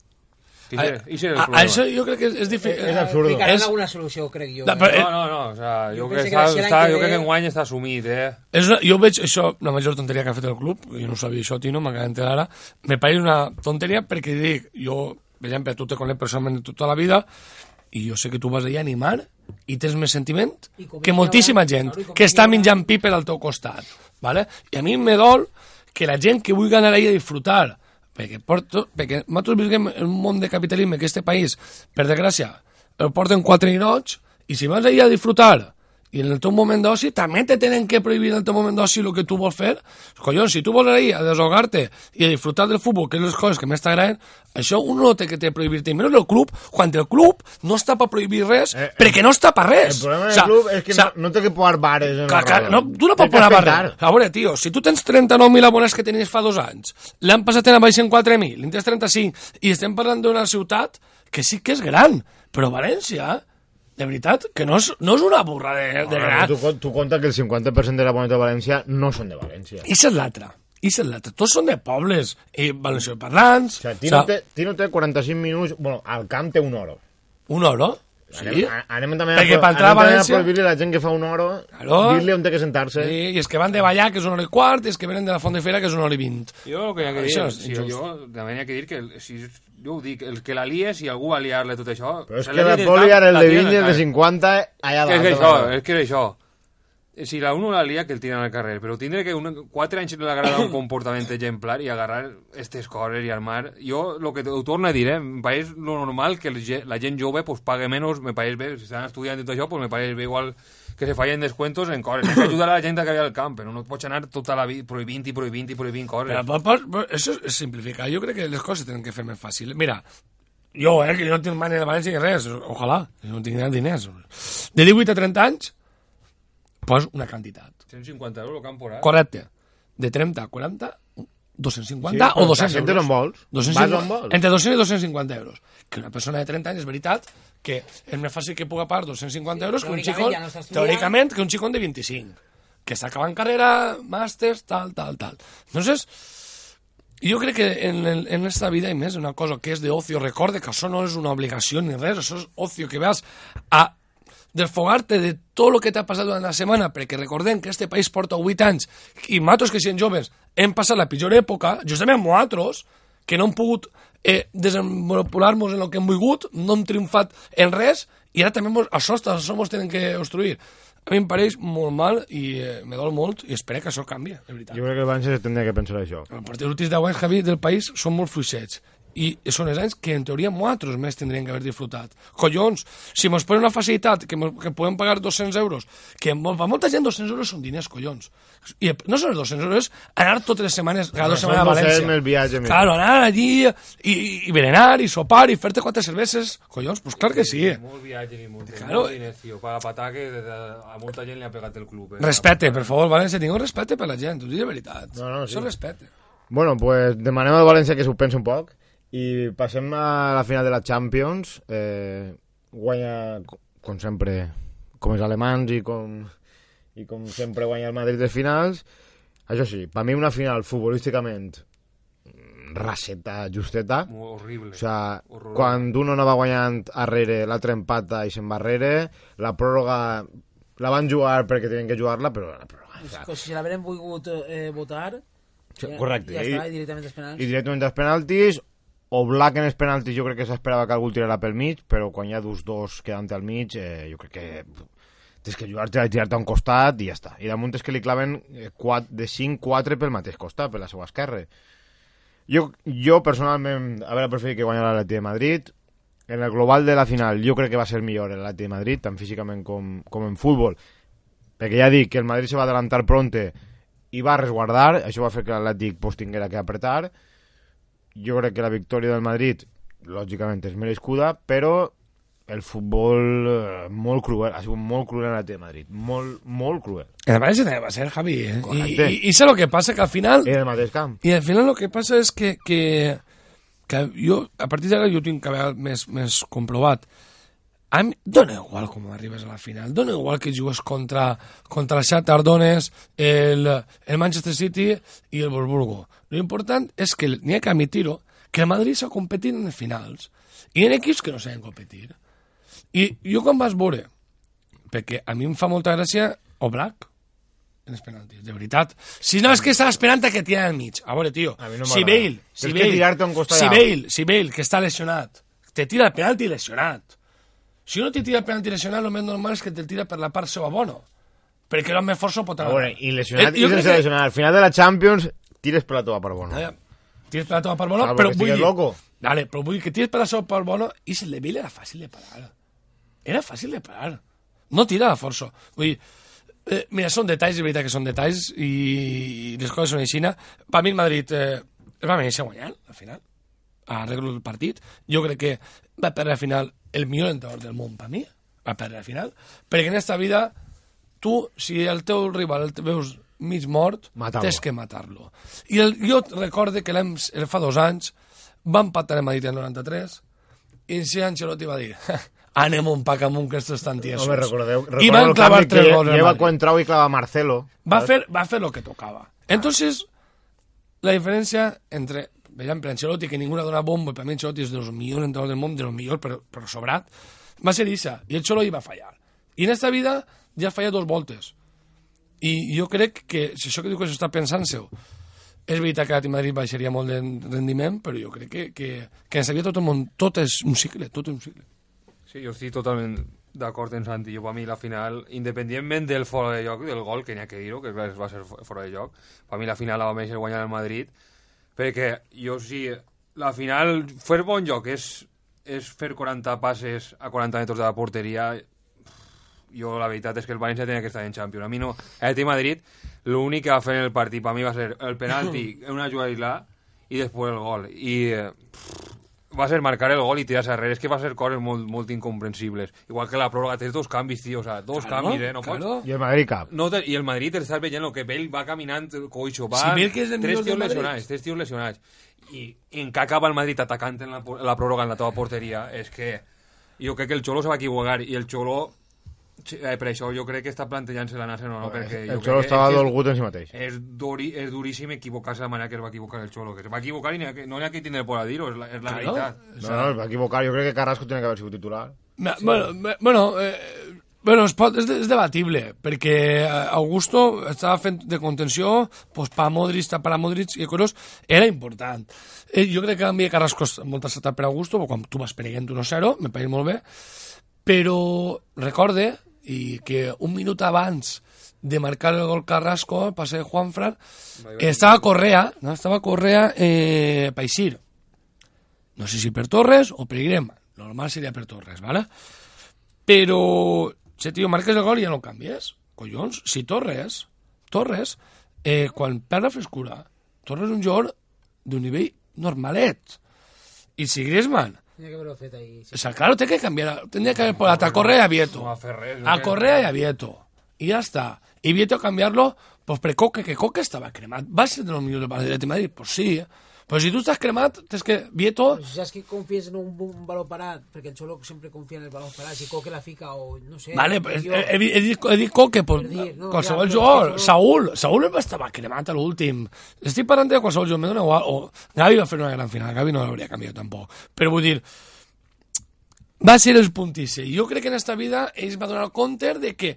F: I
C: A,
F: ser, i ser el
C: a,
F: problema.
C: això jo crec que és, és difícil.
D: És absurdo.
G: Ficaran
C: És-
G: alguna solució, crec jo.
C: No,
G: eh?
C: però-
F: No, no, no, o sea, jo,
G: Jo
F: crec, que
G: que
F: està,
G: l'any
F: està,
G: que
F: jo crec que enguany està assumit, eh?
C: És una, jo veig això, la major tonteria que ha fet el club, jo no sabia això, Tino, m'acaba d'entrar ara, me pareix una tonteria perquè dic, jo, per exemple, tu te conec personalment tota la vida, i jo sé que tu vas allà a animar i tens més sentiment que moltíssima gent que està menjant piper al teu costat. ¿vale? I a mi me dol que la gent que vulgui anar allà a disfrutar perquè, porto, perquè nosaltres vivim en un món de capitalisme que este país, per desgràcia, el porten quatre ninots i si vas allà a disfrutar i en el teu moment d'oci també te tenen que prohibir en el teu moment d'oci el que tu vols fer. Collons, si tu vols allà a desahogar-te i a disfrutar del futbol, que és les coses que més t'agraden, això un no té que te prohibir-te. I menys el club, quan el club no està per prohibir res,
D: Eh,
C: perquè no està per res.
D: El problema
C: O
D: del
C: sea,
D: club és que
C: o sea,
D: no, no té que posar bares en
C: clar,
D: roda.
C: no, tu no pots
D: que
C: posar barrer. A veure, tio, si tu tens 39.000 abonats que tenies fa dos anys, l'han passat en baix en 4.000, en tens 35, i estem parlant d'una ciutat que sí que és gran, però València, de veritat, que no és, no és una burra de, de gran.
D: tu, tu compta que el 50% de la boneta de València no són de València.
C: I és l'altre. I és l'altre. Tots són de pobles i valencianoparlants.
D: O sigui, Tino, té, Tino té 45 minuts... Bueno, al camp té un hora.
C: Un oro. Sí.
D: Anem, anem també
C: Perquè
D: a,
C: a
D: també a
C: València-
D: prohibir a la gent que fa un hora
C: Claro.
D: dir-li on té que sentar-se.
C: Sí, i és que van de ballar, que és una hora i quart, i és que venen de la Font de Fera, que és una hora i vint.
F: Jo el que hi ha que dir,
C: és
F: si, jo també hi ha que dir que si, jo ho dic, el que la lie, si algú va liar-le tot això...
D: Però és que la pot liar el de Vinyes de
F: carrer.
D: 50 allà
F: Que és
D: davant.
F: que això, és que és això. Si la uno la lia, que el tiren al carrer, però tindre que un, quatre anys li agrada un comportament exemplar i agarrar aquestes coses i armar... Jo, el que ho torno a dir, eh, em pareix lo normal que la gent jove pues, pague menys, me pareix bé, si estan estudiant i tot això, pues, me pareix bé igual que se fallen descuentos en coses. Això ajudarà a la gent que vaya al camp, però no pots anar tota la vida prohibint i prohibint i prohibint coses.
C: Però, però, però, això és simplificar. Jo crec que les coses tenen que fer més fàcil. Mira, jo, eh, que jo no tinc mania de València ni res, ojalà, jo no tinc diners. De 18 a 30 anys, pos una quantitat.
F: 150 euros el camp por
C: Correcte. De 30 a 40, 250
D: Sí,
C: o
D: però
C: 200
D: la gent
C: euros.
D: on vols.
C: 250,
D: Vas on vols.
C: Entre 200 i 250 euros. Que una persona de 30 anys, és veritat, que és més fàcil que puga pagar 250 euros que un xicón,
G: ja no
C: teòricament, que un xicón de 25, que està acabant carrera, màsters, tal, tal, tal. Entonces, jo crec que en, el, en esta vida hi més una cosa que és de ocio. Recorde que això no és una obligació ni res, això és ocio, que vas a desfogar-te de tot el que t'ha passat durant la setmana, perquè recordem que este país porta 8 anys i nosaltres que sent joves hem passat la pitjor època, justament nosaltres, que no hem pogut eh, desenvolupar-nos en el que hem volgut, no hem triomfat en res, i ara també mos, això, això mos tenen que obstruir. A mi em pareix molt mal i eh, me dol molt i espero que això canvi, de veritat.
D: Jo crec que el València tindria que pensar això.
C: Els partits 10 anys, Javi, del país són molt fluixets. I són els anys que, en teoria, nosaltres més tindríem que haver disfrutat. Collons, si mos posen una facilitat que, mos, que podem pagar 200 euros, que mo- per molta gent 200 euros són diners, collons. I no són els 200 euros, anar totes les setmanes, cada dues setmanes a
D: 200
C: València.
D: més viatge.
C: Claro, anar allí i, i berenar i sopar i fer-te quatre cerveses. Collons, pues clar que sí.
F: Molt viatge ni molt,
C: Claro.
F: molt diners, tio. Per patar que a molta gent li ha pegat el club. Eh?
C: Respecte, per favor, València, tingueu respecte per la gent, us dic de veritat.
D: No, no, sí.
C: Això respecte.
D: Bueno, pues demanem al València que s'ho pensi un poc i passem a la final de la Champions. Eh, guanya, co- com sempre, com els alemans i com, i com sempre guanya el Madrid de finals. Això sí, per mi una final futbolísticament raseta, justeta.
F: Molt horrible.
D: O sea, quan un no va guanyant arrere, l'altre empata i se'n va arrere, la pròrroga la van jugar perquè tenien que jugar-la, però la pròrroga... O sea,
G: Que si l'haurem volgut eh, votar,
D: Sí,
G: ja,
D: correcte.
G: ja
D: I-
G: està, i directament als penals.
D: i directament als penaltis o Black en els penaltis jo crec que s'esperava que algú tirarà pel mig però quan hi ha dos dos quedant al mig eh, jo crec que tens que jugar-te a tirar-te a un costat i ja està. I damunt és que li claven eh, quat, de 5-4 pel mateix costat, per la seva esquerra. Jo, jo personalment haver preferit que guanyara l'Atleti de Madrid. En el global de la final jo crec que va ser millor l'Atleti de Madrid tant físicament com, com en futbol. Perquè ja dic que el Madrid se va adelantar pronte i va resguardar, això va fer que l'Atlètic pues, tinguera que apretar jo crec que la victòria del Madrid lògicament és merescuda però el futbol eh, molt cruel, ha sigut molt cruel en l'Atlètic de Madrid molt, molt cruel
C: El València també va ser, Javi. Eh? I,
D: Correcte.
C: i, I sé lo que passa, que al final...
D: en el mateix camp
C: I al final el que passa és que, que, que jo, a partir d'ara jo tinc que haver més, més comprovat. a mi, dona igual com arribes a la final, dona igual que jugues contra, contra el Shakhtar Donetsk, el, el Manchester City i el Wolfsburgo. Lo important és que n'hi ha que admitir-ho, que el Madrid s'ha competit en finals i en equips que no saben competir. I jo quan vas veure, perquè a mi em fa molta gràcia Oblak, en els penaltis, de veritat. Si no, és que estava esperant a que tira al mig. A veure, tio,
D: A no
C: si. Bale, si Bale,
D: a
C: si. Bale, si Bale, que està lesionat, te tira el penalti lesionat. Si no te tira el penalti lesionat, el més normal és que te tira per la part seva bona. Perquè l'home força pot
D: A
C: anar.
D: veure, i lesionat,
C: Eh,
D: i sense lesionar. Al final de la Champions, tires per la teva part bona.
C: Eh, Tires per la teva part bona, però vull dir...
D: loco.
C: Dale, però vull dir que tires per la part bona i si de Bale era fàcil de parar. Era fàcil de parar. No tira a força. Vull dir, eh, mira, són detalls, és veritat que són detalls i, i les coses són així. Per mi el Madrid eh, es va mereixer guanyar, al final, arreglo el partit. Jo crec que va perdre al final el millor entrenador del món, per mi, va perdre al final, perquè en esta vida tu, si el teu rival el veus mig mort, tens que matar-lo. I el, jo recorde que el fa dos anys va empatar el Madrid el 93 i si Ancelotti va dir anem un pack amunt que estos estan tiesos.
D: Home, recordeu,
C: I
D: recordo
C: van clavar tres gols
D: lleva
C: Madrid.
D: Cuentrao i clava Marcelo.
C: Va fer, va fer lo que tocava. Entonces, la diferència entre veiem per Ancelotti, que ningú ha donat bombo, i per mi Ancelotti és dels millors entrenadors del món, de los millors, però, però sobrat, va ser Isa, i el Xolo hi va fallar. I en esta vida ja ha fallat dos voltes. I jo crec que, si això que diu que s'està pensant-se-ho, és veritat que l'Atlètic Madrid baixaria molt de rendiment, però jo crec que, que, que en sabia tot el món, tot és un cicle, tot és un cicle.
F: Sí, jo estic totalment d'acord en Santi. Jo, per mi, la final, independentment del fora de joc, del gol, que n'hi ha que dir-ho, que clar, va ser fo- fora de joc, per mi la final la va mereixer guanyar el Madrid, perquè jo sí, la final, fer bon joc és, és fer 40 passes a 40 metres de la porteria, jo la veritat és que el València tenia que estar en Champions. A mi no... El Team Madrid, l'únic que va fer en el partit per mi va ser el penalti, una jugada aislada, i després el gol. I eh, va ser marcar el gol i tirar-se arrere. És que va ser coses molt, molt incomprensibles. Igual que la pròrroga, tens dos canvis, tio, o sea, dos
C: Claro,
F: canvis, eh? No
C: claro.
F: pots...
D: I el Madrid cap.
F: No te, I el Madrid estàs veient el que Bale va caminant coixo, va...
C: Si que és el
F: tres tios lesionats, tres tios lesionats. I en què acaba el Madrid atacant en la, la pròrroga en la teva porteria? És que jo crec que el Xolo se va equivocar i el Xolo Sí, eh, per això jo crec que està plantejant-se la NASA no, no, perquè
D: El Xolo estava
F: és que
D: dolgut en si mateix.
F: és, duri, és duríssim equivocar-se de la manera que es va equivocar el Xolo, que es va equivocar i n'hi ha que, no n'hi ha que tindre por a dir-ho, és la, és la
C: Claro.
F: veritat.
D: No, no, es va equivocar. Jo crec que Carrasco tenia que haver sigut titular.
C: Ma- Bueno, me- bueno, eh, bueno es pot, és, de, és debatible, perquè eh, Augusto estava fent de contenció, pues, pa Modric, per a Modric i Coros, era important. Eh, jo crec que canvia Carrasco és molt acertat per Augusto, quan tu vas prenent 1-0, me pareix molt bé, però recorde i que un minut abans de marcar el gol Carrasco, el passe de Juanfran, estava Correa, no? estava Correa eh, Paisir. No sé si per Torres o per Grema. Normal seria per Torres, ¿vale? Però, si tio, marques el gol i ja no canvies. Collons, si Torres, Torres, eh, quan perd la frescura, Torres és un jugador d'un nivell normalet. I si Griezmann,
G: Tenia que haver-ho fet ahí.
C: o sea, claro, té que canviar, tendría que haber posat a Correa y a Vieto.
F: No va fer res, no
C: A
F: que-
C: Correa y a Vieto. Y ya está. Y Vieto cambiarlo, pues per Coque, que Coque estava cremat. Va ser de los millors del Madrid, de Madrid, pues sí. eh. Però si tu estàs cremat, tens que... Vieto...
G: Però si saps que confies en un, un valor parat, perquè el Xolo sempre confia en el valor parat, si Coque la fica o no sé...
C: Vale,
G: jo-
C: he, he, dit, he dit Coque, pues,
G: Per dir, no,
C: qualsevol
G: però
C: jugador.
G: que
C: Saúl, Saúl estava cremat a l'últim. Estic parlant de qualsevol jugador, me dona igual. O Gavi va fer una gran final, Gavi no l'hauria canviat tampoc. Però vull dir, va ser el puntisse. I jo crec que en esta vida ells va donar compte de que,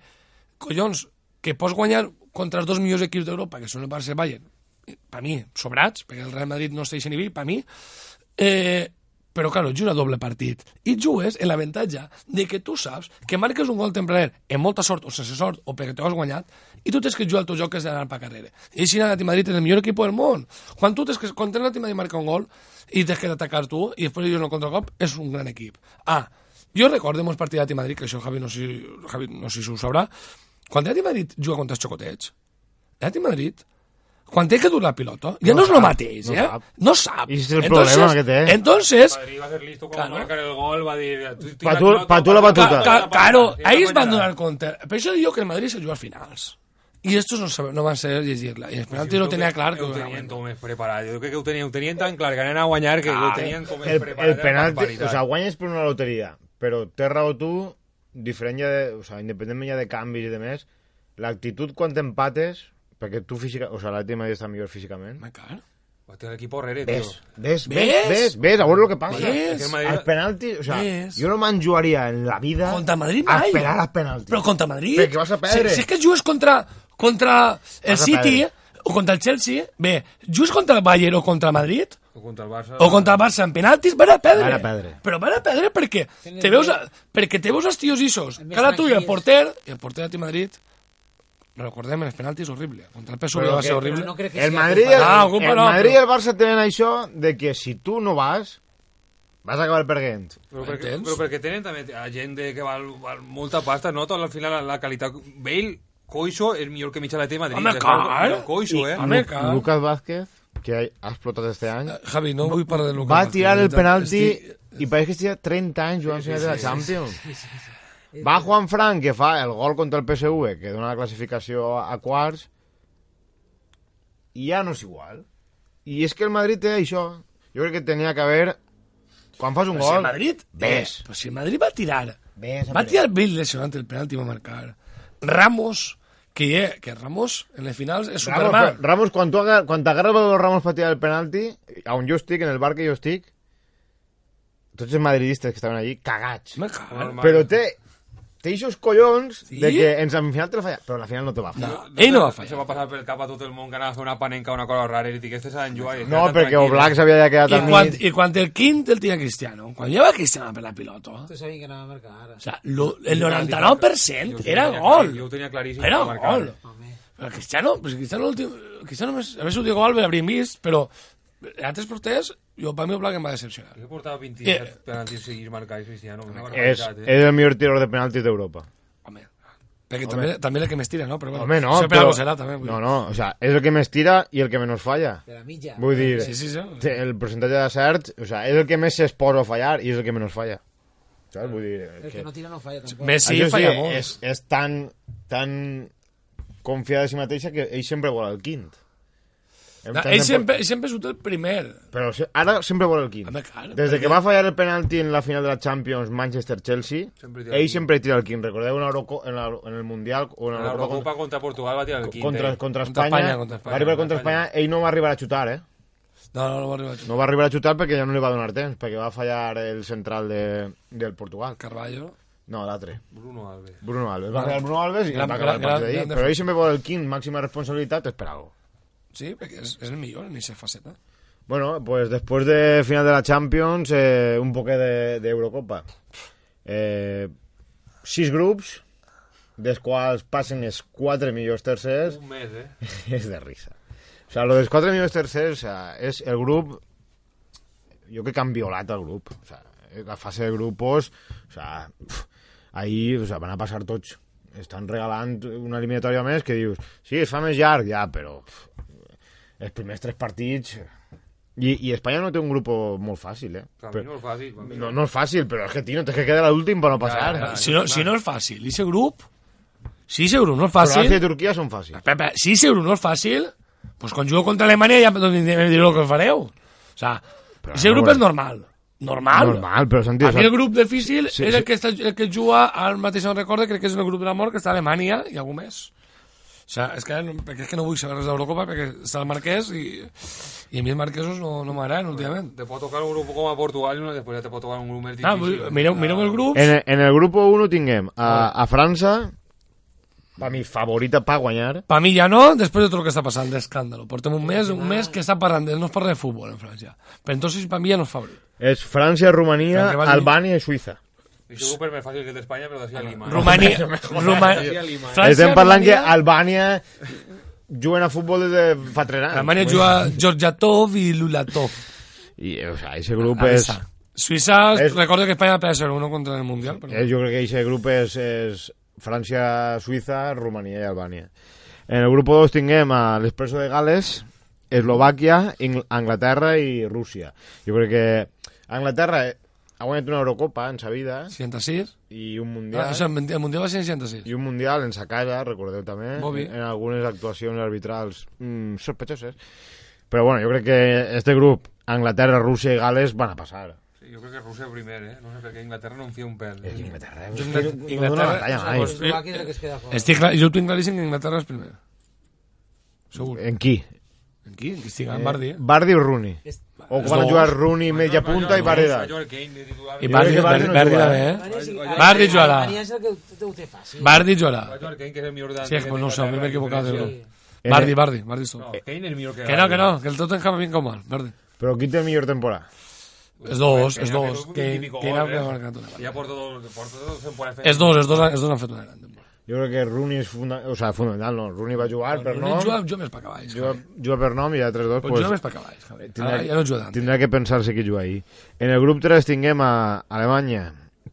C: collons, que pots guanyar contra els dos millors equips d'Europa, que són el Barça i el Bayern, per mi, sobrats, perquè el Real Madrid no està a nivell, per mi, eh, però, claro, juga doble partit. I jugues en l'avantatge de que tu saps que marques un gol tempraner amb molta sort o sense sort o perquè t'ho has guanyat i tu tens que jugar el teu joc que és d'anar per carrera. I així l'Atlètic Madrid és el millor equip del món. Quan tu tens que, quan tens l'Atlètic Madrid marca un gol i tens que atacar tu i després jo no contracop, és un gran equip. Ah, jo recordo molts partits d'Atlètic Madrid, que això Javi no sé, Javi no sé si ho sabrà, quan l'Atlètic Madrid juga contra els xocotets, l'Atlètic Madrid quan té que dur la pilota, ja no,
D: No
C: és el mateix,
D: no
C: eh?
D: sap.
C: No sap.
D: I és el problema que té.
C: Entonces,
F: Madrid va ser listo quan
C: Claro.
F: marcar el gol, va dir...
D: Pa tu- pa tu la batuta.
C: Ca- ca- claro, ahí es van donar compte. Per això dic que el Madrid se juga als finals. I estos no, saben, no van saber llegir-la. I el penalti
F: Jo
C: lo tenia clar que
F: ho tenien tot més preparat. Jo crec que ho tenien, ho tenien tan clar que anaven a guanyar que ho tenien com més
D: El,
F: preparat.
D: el penalti, o sea, guanyes per una loteria, però té raó tu, diferent ja de, o sea, independentment ja de canvis i de més, l'actitud quan t'empates, perquè tu física, o sea, de Madrid està millor físicament,
C: Me car.
F: A el equipo Herrera, tío.
D: ves, ves, ves,
C: ¿Ves?
D: ves, a veure el que passa.
C: ¿Ves?
F: El
D: Els penaltis, o sea,
C: ¿Ves?
D: jo no me'n jugaria en la vida
C: Contra Madrid
D: a
C: mai.
D: esperar als penaltis.
C: Però contra Madrid...
D: Perquè vas a perdre.
C: Si, si és que jugues contra, contra el
D: a
C: City o contra el Chelsea, bé, jugues contra el Bayern o contra Madrid,
F: O contra el Barça.
C: o contra el Barça en penaltis, van a perdre.
D: Van a perdre.
C: Però van a perdre perquè te veus, a, perquè te veus els tios issos,
G: més
C: cara tu i el porter, i el porter de Madrid, recordem, en els penaltis horrible. Contra el PSV
D: Però
C: va
D: que-
C: ser horrible.
G: No crec que
D: El Madrid, el,
C: Ah,
D: el
C: no,
D: Madrid i el Barça tenen això de que si tu no vas, vas acabar perdent.
F: Però perquè, però perquè tenen també gent de, que val, val molta pasta, no? Tot al final la, la qualitat... Bale, Coiso, és millor que mitja la de Madrid.
C: Home,
F: però Coiso, eh?
C: Home, clar.
D: Lucas Vázquez, que ha explotat este any,
C: Javi, no vull parlar de Lucas
D: va
C: Vázquez,
D: tirar el penalti
C: Estic-
D: i pareix que estia 30 anys jugant final de la Champions. Va Juan Fran, que fa el gol contra el PSV, que dona la classificació a quarts, i ja no és igual. I és que el Madrid té això. Jo crec que tenia que haver... Quan fas un
C: Però si
D: gol...
C: el Madrid...
D: Ves.
C: Eh, però si el Madrid va tirar...
D: Ves,
C: Va tirar Bale lesionant el penalti i va marcar. Ramos, que, ja, que Ramos en les finals és
D: Ramos,
C: Superman.
D: però, Ramos, quan tu agar- quan t'agarres el Ramos per tirar el penalti, on jo estic, en el bar que jo estic, tots els madridistes que estaven allí, cagats.
C: Me cago.
F: Normal.
D: Però té, té eixos collons
C: Sí?
D: de que en semifinal te la falla, però en la final no te va fallar.
C: No, ell no va
F: Se
C: fallar.
F: va passar pel cap a tot el món que anava a fer una panenca, una cosa rara, i dic, este s'ha d'enjugar. i
D: No, perquè
F: tranquil.
D: Oblak s'havia ja quedat
C: I
D: al
C: quan,
D: mig.
C: I quan el quint el tenia Cristiano, quan lleva Cristiano per la pilota,
G: Tu sabies que anava a marcar ara.
C: o sea, lo, el
F: Jo
C: 99%
F: ho
C: era gol.
F: Jo ho tenia claríssim.
C: Era gol. Però Cristiano, pues Cristiano, Cristiano a més l'últim gol l'hauríem vist, però altres porters, jo, per mi el Black em va decepcionar.
F: Jo portava 27
C: Eh.
F: penaltis seguits marcats, Cristiano. Una
D: És,
F: eh?
D: és el millor tirador de penaltis d'Europa.
C: Home, perquè també, també el que més tira, no? Però bueno,
D: Home, no, però...
C: algo serà, també. vull
D: No, no, o sea, és el que més tira i el que menys falla.
G: De la mitja.
D: Vull dir,
C: Sí, sí, sí.
D: el percentatge d'acerts, o sea, és el que més s'exposa a fallar i és el que menys falla. Saps? Vull dir,
G: El que no tira no falla tampoc.
C: Messi
D: Això sí,
C: falla molt.
D: és, és tan, tan confiada de si mateixa que ell sempre vol el quint.
C: No, ell sempre, ell sempre surt el primer.
D: Però ara sempre vol el quint.
C: Home, clar,
D: Des de que va fallar el penalti en la final de la Champions Manchester-Chelsea,
F: Sempre tira el
D: ell sempre tira el quint. Recordeu en, Euroco en, la, en el Mundial o en
F: En
D: la
F: la
D: Eurocopa
F: Eurocopa contra Portugal va tirar el quinto.
D: contra,
F: eh?
D: contra,
C: Contra
D: Espanya,
C: Espanya, contra Espanya.
D: va arribar contra
F: Contra Espanya.
D: Espanya, ell no va arribar a xutar, eh?
C: No, no, no va arribar a xutar.
D: No va arribar a xutar perquè ja no li va donar temps, perquè va fallar el central de, del Portugal.
C: Carballo.
D: No, l'altre.
F: Bruno Alves.
D: Bruno Alves. Va fallar Bruno Alves i
C: Gran-
D: va acabar el
C: gran-
D: partit
C: gran
D: d'ahir. Però ell sempre vol el quint, màxima responsabilitat, és per algo.
C: Sí, perquè és, és el millor en aquesta faceta.
D: Bueno, pues después de final de la Champions, eh, un poquet de, de Eurocopa. Eh, sis grups, dels quals passen els quatre millors tercers,
F: Un mes, eh?
D: és de risa. O sea, lo dels quatre millors tercers o sea, és el grup... Jo crec que han violat el grup. O sea, la fase de grupos... O sea, pf, ahir o sea, van a passar tots. Estan regalant una eliminatòria més que dius, sí, es fa més llarg, ja, però pf, els primers tres partits... I, I Espanya no té un grup molt fàcil, eh? Però,
F: no és fàcil.
D: no, no és fàcil, però és que, tio, tens que quedar l'últim per no passar.
F: ja,
C: Si no, si no és fàcil, i ese grup... Si ese grup no és
D: Croàcia
C: fàcil...
D: i Turquia són fàcils.
C: Pepe, si ese grup no és fàcil, pues quan jugueu contra Alemanya ja em direu el que fareu. O sea,
D: Però,
C: ese grup és normal. Normal.
D: Normal, però
C: mi el grup difícil
D: Sí,
C: és
D: sí.
C: el que, està, el que juga al mateix on recorda, crec que és el grup de la mort, que està a Alemanya i algú més. O sea, és que, perquè és que no vull saber res d'Eurocopa perquè està el Marquès i, i a mi els marquesos no, no m'agraden últimament.
F: Te pot tocar un grup com a Portugal i després ja te pot tocar un grup més
C: Ah,
F: difícil.
C: vull- mireu, mireu el grup.
D: En, en el grupo 1 tinguem a, a França, per mi favorita per guanyar,
C: Pa mi ja no, després de tot el que està passant d'escàndalo. Portem un mes, un mes que està parlant no es parla de futbol en França. Però entonces pa mi ja no és favorit.
D: és França, Romania? Albània i Suïssa.
F: Aquest grup és més fàcil que el d'Espanya, però d'ací a Lima.
C: Romania, Romania,
D: Estem parlant que Albània juguen a futbol des de fa 3 anys.
C: Alemanya juga Georgiatov i Lulatov.
D: I, o sea, ese grup és...
C: Suïssa. Suïssa,
D: És-
C: recordo que Espanya va ser uno contra el Mundial. Però...
D: Jo crec que ese grup és, és França, Suïssa, Romania i Albània. En el grup 2 tinguem a l'Expreso de Gales, Eslovàquia, Ingl Anglaterra i Rússia. Jo crec que Anglaterra ha guanyat una Eurocopa en sa vida
C: 66.
D: i un
C: Ah,
D: Mundial.
C: això, el Mundial va ser en 66.
D: i un Mundial en sa casa, recordeu també,
C: bé.
D: en, en algunes actuacions arbitrals mm, sospechoses. Però bueno, jo crec que este grup, Anglaterra, Rússia i Gales van a passar.
F: Sí, Jo crec que Rússia primer, eh? No sé per què Inglaterra no en fia un pèl.
D: Inglaterra,
C: Jo,
D: eh?
C: Inglaterra,
D: No
C: Inglaterra
G: es queda fora.
C: estic clar, jo tinc claríssim que Inglaterra és primer. Segur.
D: En qui?
C: Aquí, que estic en Bardi, eh?
D: Bardi o Rooney?
G: És-
D: O
C: Els
D: van a
C: dos.
D: jugar Rooney media punta i Bardi
F: Va
D: dalt?
F: jugar Kane de titular.
C: I
D: Jo
C: Bardi,
D: crec que Bardi
C: Bardi,
D: no
C: Bardi
D: juga,
C: també, eh?
G: Alemanya sí-
C: Bardi jugarà.
G: Alemanya és el que ho- ho té fàcil.
C: Bardi jugarà.
F: Va jugar Kane, que és el millor
C: Sí, pues no ho sé, a mi m'he equivocat de
F: d'Europa.
C: grup. Bardi, Bardi, Bardi és
F: No,
C: tot.
F: Kane és millor que...
C: Que no, que no, que el Tottenham vinc com mal, Bardi.
D: Però qui té millor temporada?
C: És dos,
F: Que
C: és
F: ja que
C: dos.
F: és un
C: Que,
F: típico
C: que
F: gol,
C: era que
F: eh?
C: ha marcat una.
F: Ja porta dos, porta dos temporades fent-
C: És dos, és dos, és dos han fet una gran temporada.
D: Jo crec que Rooney és funda... o sea, fundamental, no. Rooney va jugar per
C: No
D: nom,
C: juga, juga més per cavalls.
D: juga, juga per nom i altres dos
C: Pues
D: pues,
C: juga més per cavalls,
D: tindrà,
C: Ara ja no juga tant.
D: tindrà que pensar-se qui juga ahir. En el grup 3 tinguem a Alemanya,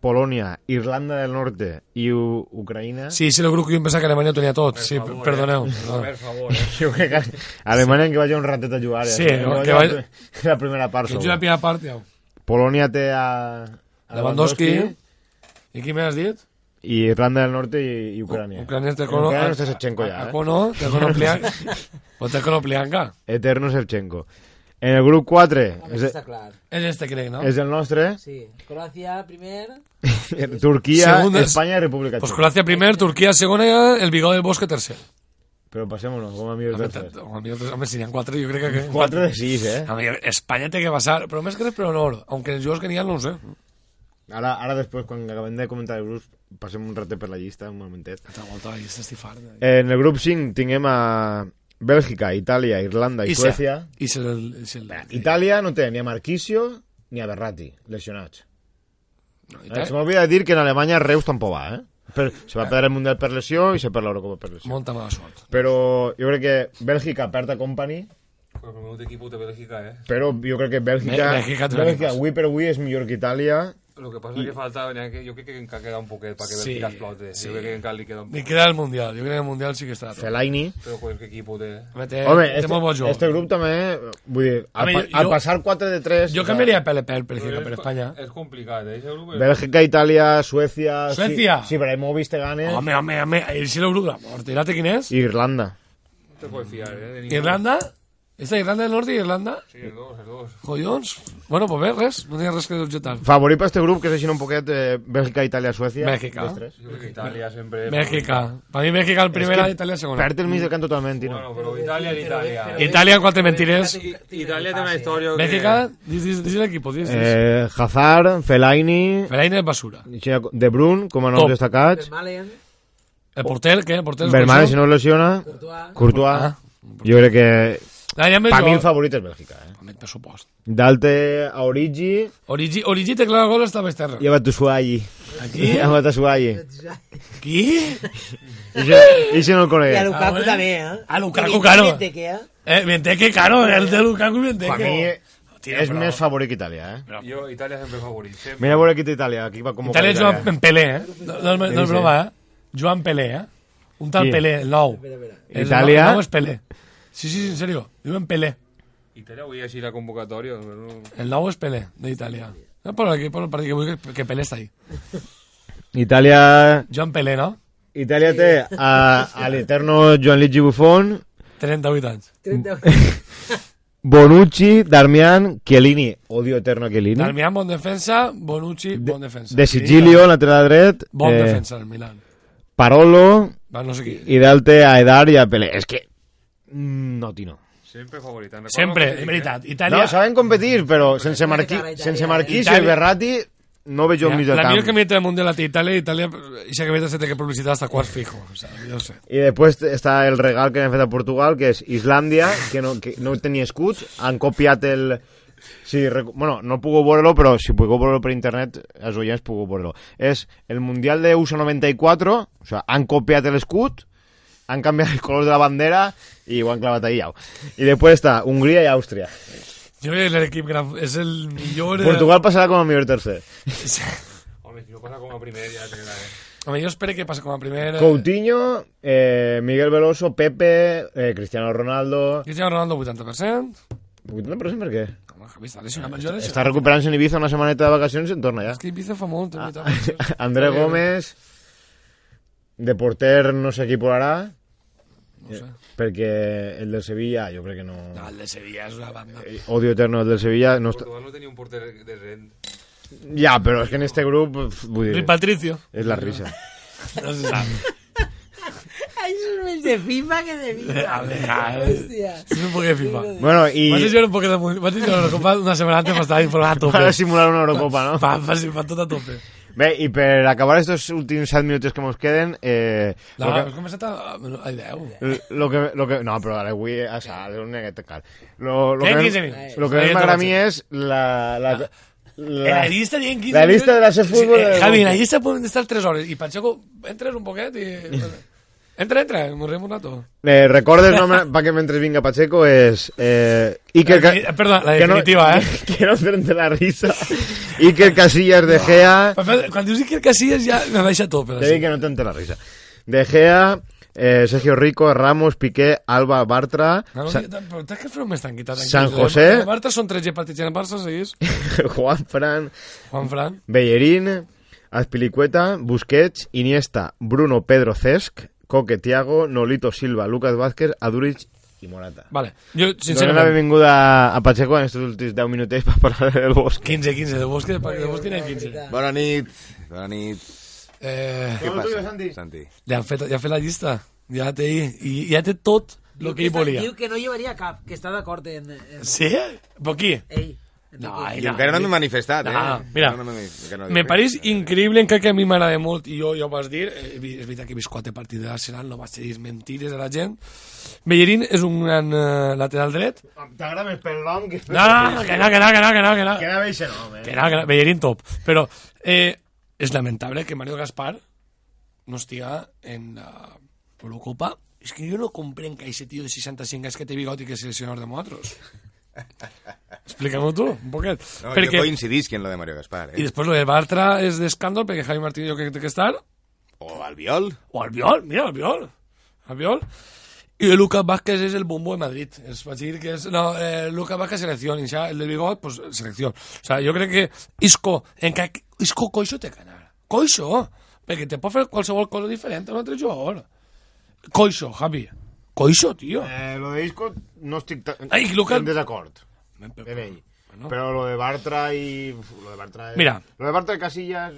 D: Polònia, Irlanda del Norte i U Ucraïna.
C: Sí, sí, el grup que jo em pensava que Alemanya ho tenia tot.
F: Per
C: Sí,
F: favor,
C: perdoneu.
F: Eh?
C: perdoneu.
F: Per favor, eh?
D: Jo crec que Alemanya que vagi un ratet a jugar.
C: Sí,
D: eh?
C: no,
D: que
C: que
D: vagi la, la primera part.
C: Que
D: segur.
C: juga a primera part, ja.
D: Polònia té a, a
C: Lewandowski. I qui m'has dit?
D: I Irlanda del Norte Ucrània.
C: Ucrania té Kono...
D: Ucrània no té Shevchenko ja,
C: A
D: eh?
C: Konoplianka.
D: Eterno Shevchenko. En el grup 4
G: Home,
D: és,
G: això està clar.
C: És este, crec, no?
D: és el nostre,
G: Sí. Croàcia, primer...
D: Turquia,
C: Segundos.
D: Espanya i República
C: Pues
D: Txeca.
C: Croacia primer, Turquia segona, el Bigó del Bosque tercer.
D: Però passem-nos, com a millor tercer.
C: home, home, si n'hi ha quatre, jo crec que...
D: 4 de 6, eh?
C: Home, Espanya té que passar, però més que res per honor, aunque els jugadors que n'hi ha no ho sé.
D: Ara, ara després, quan acabem de comentar el grup, passem un ratet per la llista, un momentet.
C: Altra volta la llista estic fart. eh?
D: En el grup 5 tinguem a Bèlgica, Itàlia, Irlanda i,
C: I
D: Suècia.
C: I se el... el
D: Itàlia no té ni a Marquisio ni a Berratti, lesionats.
C: No,
D: Eh,
C: Itàlia,
D: se m'olvida dir que en Alemanya Reus tampoc va, eh? Per, se va perdre el Mundial per lesió i se perd l'Eurocopa per lesió.
C: molta mala sort.
D: Però jo crec que Bèlgica perd a Company,
F: Però el meu equip de Bèlgica, eh?
D: però jo crec que Bèlgica,
C: Bè- Bèlgica
D: Bèlgica
C: equipàs.
D: avui per avui és millor que Itàlia.
F: El que passa és que falta... Que, jo crec que encara queda un poquet perquè
C: Sí,
F: Bèlgica explote.
C: sí.
F: Jo crec que encara li queda un
C: Li
F: poc.
C: queda el Mundial, jo crec que el Mundial sí que estarà.
D: Fellaini.
F: Però qualque equip té.
C: Home, té,
D: Home,
C: té
D: este,
C: molt bon joc.
D: este grup també, vull dir, al,
C: Home, jo-
D: al
C: jo-
D: passar 4 de 3...
C: Jo canviaria pel pel per,
F: Però
C: per Espanya.
F: És complicat, eh? Grup és...
D: Bèlgica, Itàlia, Suècia...
C: Suècia!
D: Si, si Ibrahimovic te gane...
C: Home, home, home, el sí el grup de la mort. Irate quin és?
D: I Irlanda.
F: No te puedes fiar, eh?
C: Irlanda? Esta Irlanda del Norte i Irlanda?
F: Sí, els dos, els dos.
C: Collons? Bueno, pues bé, res, no tenia res que objectar.
D: Favorit per este grup, que és així un poquet eh, Bèlgica, Itàlia, Suècia.
C: Bèlgica.
F: que Itàlia sempre...
C: Bèlgica. Per mi Bèlgica el primer,
D: És que
C: Itàlia el segona.
D: Perd el mig del camp totalment, Tino.
F: Bueno, però Itàlia és Itàlia.
C: Itàlia, quatre mentires.
F: Itàlia té una història que...
C: Bèlgica, dis, dis, dis l'equip, dis, dis.
D: Eh, Hazard, Fellaini,
C: Fellaini és basura.
D: De Bruyne, com a noms destacats.
C: El porter, què? El porter és
D: Vermaelen, si no es lesiona.
G: Courtois...
D: Courtois.
C: Ah.
D: Jo crec que...
C: Ah, ja
D: Per mi el
C: jo.
D: favorit és Bèlgica, eh?
C: Home, per supost.
D: Dalte a Origi
C: Origi, Origi té clar el gol, estava a Esterra.
D: i a Batushuayi.
C: Aquí?
D: I a Batushuayi.
C: Qui?
D: I si no el
G: I a. Lukaku
C: Ah,
G: també, eh?
C: A Lukaku,
G: I
C: claro.
G: Eh?
C: Eh, Benteke, caro, el de Lukaku i
D: Per
C: Benteke.
D: mi
C: Tira,
D: és
C: però-
D: més favorit que Itàlia, eh?
F: Jo, Itàlia sempre favorit. Sempre.
D: Mira a veure qui té Itàlia, aquí va convocar
C: Itàlia juga en Pelé, eh? No, no, no, no és
D: Sí,
C: broma, eh? Joan Pelé, eh? Un tal
D: Qui?
C: Pelé, el nou.
G: Espera, espera.
C: El
D: Itàlia?
C: nou- El nou és Pelé. Sí, sí, en serio. Diuen Pelé.
F: Itàlia avui així la convocatòria. però No...
C: El nou és Pelé, d'Itàlia. No, por aquí, por el partit que que, Pelé està ahí.
D: Itàlia...
C: Joan Pelé, no?
D: Itàlia té a, a l'eterno Gianluigi Buffon,
C: 38 anys.
G: 30...
D: Bonucci, Darmian, Chiellini, odio eterno a Chiellini,
C: Darmian, bon defensa. Bonucci, bon defensa.
D: De Sigilio, lateral dret,
C: Bon
D: eh,
C: defensa, el Milan.
D: Parolo,
C: Va, no sé qui.
D: i Dalte a Edar i a Pelé. És que... mm, No, Tino.
F: Sempre favorit.
C: Sempre, en
F: dic,
C: veritat.
F: Eh?
C: Itàlia...
D: No, saben competir, però sense, Marqui,
G: Itàlia,
D: sense. Marquisio
C: Itàlia.
D: i Berratti no veig un mig del
C: la millor
D: camp.
C: camiseta del Mundial la té Itàlia, Itàlia, i esa camiseta se té que publicitar hasta quarts fijo. O sea, jo sé.
D: I després està el regal que han fet a Portugal, que és Islàndia, que no, que no tenia escuts, han copiat el... Sí, rec... bueno, no puc veure-lo, però si puc veure-lo per internet, els oients puc veure-lo. És el Mundial de USA 94, o sea, han copiat l'escut, han canviat el color de la bandera ho han clavat ahí. Jau. I després està Hongria i Àustria.
C: Jo crec que l'equip gran... és el millor... eh,
D: Portugal passarà com a millor tercer.
F: Home, si no passa com a primer ja té la...
C: Home, jo espero que passi com a primer...
D: Coutinho, eh, Miguel Veloso, Pepe, eh, Cristiano Ronaldo...
C: Cristiano Ronaldo 80%.
D: 80% per què?
C: Home, Javi, està lesionat. Jo lesionat.
D: Està recuperant-se en Ibiza una setmaneta de vacacions i en torna ja.
C: És que Ibiza fa molt,
D: Ah. André Gómez, de porter no sé qui posarà.
C: No sé.
D: Perquè el del Sevilla, jo crec que no...
C: No, el de Sevilla és una banda.
D: Eh, Odio eterno el del Sevilla. No està...
F: Portugal no tenia un porter de rent.
D: Ja, però és que en este grup... Vull dir,
C: Patricio.
D: és la risa.
C: No se sap.
G: Això és més de FIFA que de vida.
C: A ver, és un poc de FIFA.
D: Bueno, i
C: jugar un poc de... Vaig jugar una copa una setmana antes per estar informant a tope.
D: para simular una Eurocopa, no?
C: Pa, pa, pa, tot a tope.
D: Bé, i per acabar estos últims 7 minuts que ens queden... Eh,
C: No,
D: lo
C: has
D: que,
C: començat a... Ai, Déu.
D: lo que, lo que, no, però ara avui a sal, és un neguet cal. Lo, lo, que,
C: 15
D: més-
C: minuts.
D: lo que més m'agrada a mi és la... la,
C: En
D: la,
C: la llista dient 15
D: la llista de la ser fútbol
C: Sí, eh, Javi, la llista podem estar 3 hores. I Pacheco, entres un poquet i... Entra, entra, morrem un rato.
D: eh, recorda el nom para que mentre vinga Pacheco és eh, Iker...
C: La perdona, la
D: que no-
C: definitiva, eh?
D: que no frente la risa. Iker Casillas de Gea...
C: Quan dius el Casillas ja me baixa tot. Però
D: Te dic que no t'entén la risa. De Gea, eh, Sergio Rico, Ramos, Piqué, Alba, Bartra...
C: No, no,
D: Sa-
C: però que fer més tranquil·litat.
D: San José.
C: El Barça són 13 partits en Barça, seguís.
D: Juan Fran,
C: Juan Fran.
D: Bellerín, Azpilicueta, Busquets, Iniesta, Bruno Pedro Cesc, Coque Tiago, Nolito Silva, Lucas Vázquez, Aduric i Morata.
C: Vale, jo,
D: Donem la
C: sincerament...
D: benvinguda a Pacheco en estos últims 10 minutets per parlar del Bosque.
C: 15, 15, de Bosque, de Bosque n'hi ha 15.
H: Bona nit. Bona nit.
C: Eh,
H: Què passa,
D: Santi.
H: Santi?
C: ja ha fet, ja ha fet la llista. Ja té, i ja té tot el que ell volia.
G: Diu que no llevaria cap, que està d'acord en, en...
C: Sí? Per qui?
G: Ell.
C: No,
H: I encara no m'he manifestat, eh?
C: No, mira,
H: Encara no no he
C: me pareix increïble, encara que a mi m'agrada molt, i jo ja ho vas dir, eh, és veritat que he vist quatre partits de l'Arsenal, no vaig dir mentides a la gent. Bellerín és un gran eh, lateral dret.
D: T'agrada més pel nom que...
C: No, no, que no, que no, que no, que no, que no.
D: Que anava eixe nom, eh?
C: Que no, que no, Bellerín top. Però eh, és lamentable que Mario Gaspar no estiga en la Eurocopa. És que jo no comprenc que aquest tio de 65 anys que té bigot i que és seleccionador de motos. Explica-m'ho tu, un poquet.
H: No,
C: perquè,
H: Jo coincidisc en lo de Mario Gaspar,
C: I
H: eh?
C: després lo de Bartra és d'escàndol perquè Javi Martín jo crec que té que estar.
H: O Albiol.
C: O Albiol, mira, Albiol. Albiol. Y Lucas Vázquez es el bombo de Madrid. Es decir que es. No, eh, Lucas Vázquez selección. Y ya el del bigot, pues selección. O sea, yo crec que Isco, en que Isco Coixo que anar. Coixo, perquè te pot fer qualsevol cosa diferent a un altre jugador. Coixo, Javi. Coixo, tio.
D: Eh, lo de Isco no estic ta-
C: Ai, Lucas-
D: en desacord. Ell.
C: Bueno.
D: Però lo de Bartra y... uf, Lo de Bartra... es-
C: Mira.
D: Lo de Bartra y Casillas...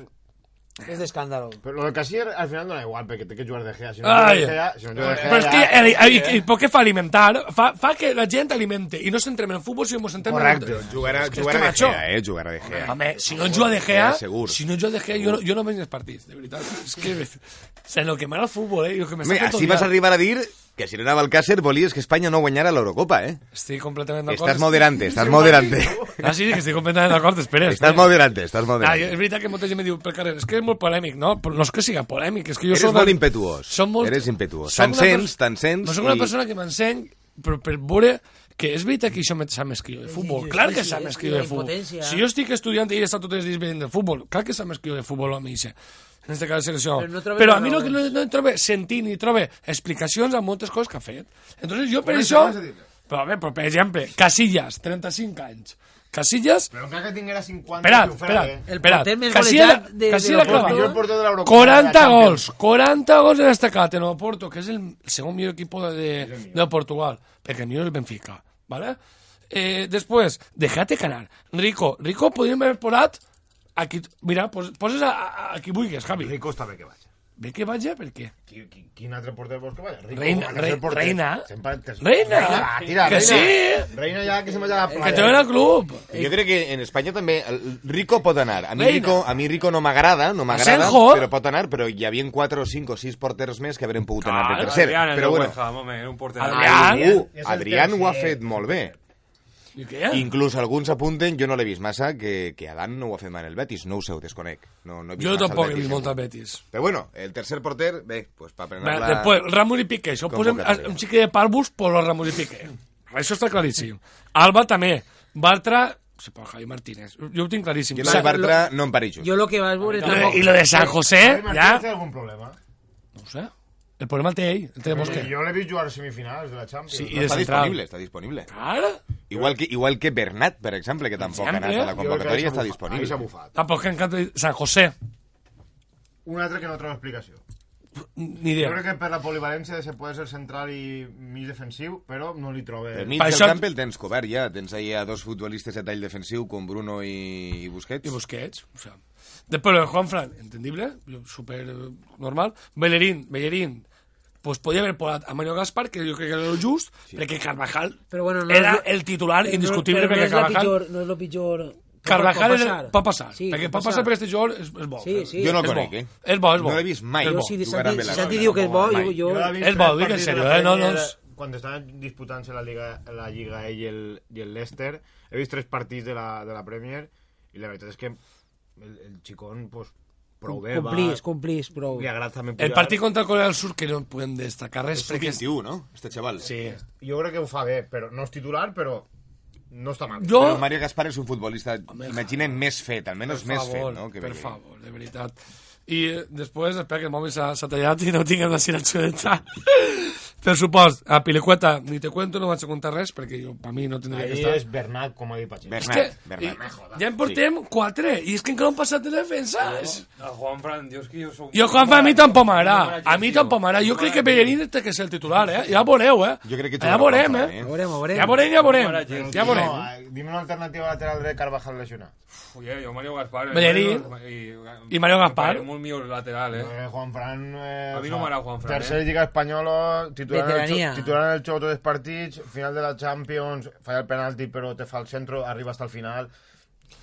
G: És d'escàndalo.
D: Pero lo de Casillas al final no da igual, porque té que jugar de Gea. Si no
C: Ai.
D: juega de Gea, si no juega de Gea...
C: Però és que,
D: ja-
C: eh, eh, eh, per què fa alimentar? Fa, fa que la gent alimente i no centrem en el futbol, sinó que ens centrem
D: Correcte.
C: en...
H: Jugarà,
C: És que
H: jugarà de
C: macho.
H: Gea, eh? Jugarà de Gea.
C: Home, si no juga de Gea,
H: Eh, segur.
C: si no juga de Gea, jo no, jo no veig els partits, de veritat. És que, o sea, en el que m'agrada el futbol, eh, el que m'està
H: Home,
C: fent
H: així
C: odiar.
H: vas arribar a dir que si no anava al Càcer volies que Espanya no guanyara l'Eurocopa, eh?
C: Estic completament d'acord.
H: Estàs moderante, estàs moderante.
C: Ah, sí, que estic completament d'acord, espera.
H: Estàs
C: espera.
H: moderante, estàs
C: Ah,
H: moderante.
C: és veritat que molta gent me diu pel carrer, és que és molt polèmic, no? Però no és que siga polèmic, és que jo
H: Eres
C: soc
H: molt impetuós.
C: Soc molt...
H: Eres impetuós.
C: soc
H: Te'n
C: una
H: sents,
C: pers-
H: te'n sents
C: No soc una
H: i-
C: persona que m'enseny però per veure que és veritat que això me sap més que jo de futbol.
G: sí,
C: Clar que
G: sí,
C: sap
G: és
C: més
G: que
C: jo de futbol. Si jo estic estudiant i he estat tots els dies veient de futbol, clar que sap més que jo de futbol mi, això. En este cas, selecció.
G: Però no
C: Però a mi no, no, no trobo sentint ni trobo explicacions a moltes coses que ha fet. Entonces jo per això... Però, a veure, però, per exemple, Casillas, 35 anys. Casillas
D: Però encara que tinguera 50...
C: Espera, espera,
D: bé.
G: El
C: espera.
G: porter més
C: Casillas-
G: golejat de- de
C: Casillas
D: porter de.
C: 40
D: de la Champions.
C: gols, 40 gols en destacat en el Porto, que és el segon millor equip de, de, de Portugal, perquè el millor és el Benfica, ¿vale? Eh, després, déjate canar. Rico, Rico podríem haver posat aquí, mira, pos, poses a, a, a qui vulguis, Javi.
D: Rico està bé que vaig.
C: Bé que vaig, per què?
D: Qui, qui, quin altre porter vols que vaya? Rico,
C: Reina, rei-
D: porter.
C: reina.
D: Sempre, que,
C: Reina.
D: va, tira,
C: Que
D: reina.
C: sí.
D: Reina ja que se vaya a la
C: Que
D: playa.
C: te ven al club.
H: Jo crec que en Espanya també el Rico pot anar. A mi
C: Reina.
H: Rico, a mi Rico no m'agrada, no m'agrada, però pot anar, però hi havia 4 o 5 o 6 porters més que haurien pogut anar de tercer.
F: Adrián,
H: Però bueno,
F: West Ham, home, era un porter...
C: Adrián.
D: el
H: Adrián ho ha fet molt bé.
C: I què?
H: Inclús alguns apunten, jo no l'he vist massa, que, que Adán no ho ha fet mai en el Betis. No ho sé, ho desconec. No, no he vist
C: Jo
H: el
C: tampoc he
H: Betis,
C: vist
H: eh?
C: molta Betis.
H: Però bueno, el tercer porter, bé, pues per
C: Bé,
H: prendre la...
C: Després, Ramos i Piqué. Això posem un xique de pàrvuls per los Ramos i Piqué. Això està claríssim. Alba també. Bartra... Sí, però Javi Martínez. Jo ho tinc claríssim.
H: Jo
C: Sa-
H: de Bartra no em pareixo.
G: Jo lo que vas veure
C: I lo de- lo San José,
D: Javi Martínez
C: ja...
D: té algun problema?
C: No ho sé. El problema el té ell, el té Bosque.
D: Jo l'he vist jugar a semifinals de la Champions.
C: Sí, i de
H: està
C: central.
H: disponible, està disponible.
C: Clar.
H: Igual que, igual que Bernat, per exemple, que tampoc ha anat a la convocatòria, està
D: ahí s'ha
H: disponible.
D: bufat.
C: Tampoc que encanta San José.
D: Un altre que no troba explicació.
C: Ni idea.
D: Jo crec que per la polivalència de ser poder ser central i mig defensiu, però no li trobe...
H: El mig
C: Per
H: del
C: això-
H: camp el tens cobert ja. Tens ahí a dos futbolistes de tall defensiu com Bruno i, i Busquets.
C: Y Busquets, o sea. Después lo de Juanfran, entendible, súper eh, normal. Bellerín, Bellerín, pues podía haber posat a Mario Gaspar, que yo creo que era lo just, perquè Carvajal
G: Però bueno, no
C: era el titular
G: però
C: indiscutible,
G: però no
C: perquè
G: la
C: Carvajal...
G: pitjor, no és el pitjor...
C: Carvajal
G: pot passar.
C: pot passar,
G: Sí,
C: perquè
G: pot
C: passar perquè este jugador és, és bo.
G: Sí, sí.
H: Jo no el
C: és
H: conec,
C: bo.
H: eh?
C: És bo, és bo.
H: No l'he vist mai.
G: Jo, si Santi,
H: el
G: Santi diu que és bo, jo... jo...
C: És bo, dic en
D: la
C: eh? No, no és-
D: Quan estaven disputant-se la Lliga, la Lliga ell i el, i el Leicester, he vist tres partits de la, de la Premier i la veritat és que el, el xicón, pues, prou bé,
G: Complís,
D: va,
G: complís, prou.
D: li agrada també
C: El
D: pujar.
C: partit contra el Corea del Sur, que no podem destacar res,
H: És
C: perquè...
H: 21, no? Este xaval.
C: Sí.
D: Jo crec que ho fa bé, però no és titular, però no està mal.
C: Jo...
H: Però Mario Gaspar és un futbolista, imaginen, més fet, almenys
C: per
H: més
C: favor,
H: fet, no? Que
C: per favor, de veritat. I eh, després, espera que el mòbil s'ha s'ha tallat i no tinguem la silenció d'entrar. Per supost, a Pilicueta, ni te cuento, no vaig a contar res, perquè jo, per mi no tindria que
D: Ahí
C: estar.
D: és Bernat, com ha dit Pachín.
C: És
H: Bernat,
C: que
H: Bernat.
C: i, ja en portem quatre, i és que encara no han passat de defensa. És...
F: El Juanfran, és que jo soc...
C: Jo, Juanfa, a mi tampoc m'agrada. A mi tampoc m'agrada. Jo crec que Bellerín té que ser el titular, eh? Ja veureu, eh?
H: Jo crec que
C: Ja
H: jugarà
C: veurem,
H: Juanfran,
C: eh?
G: Ja veurem, ja veurem.
C: Ja veurem, ja veurem. Ja veurem.
D: Eh, dime una alternativa lateral dret Carvajal lesionat.
F: Oye, jo Mario Gaspar...
C: Bellerín
F: i,
C: i Mario Gaspar.
F: Molt millor lateral, eh?
D: Eh, Juan Fran... Eh,
F: A mi no m'agrada Juan Fran,
D: Tercer
F: eh?
D: Lliga Espanyola, el,
G: Veterania.
D: titular en el xoc tots els partits, final de la Champions, falla el penalti però te fa el centro, arriba hasta el final.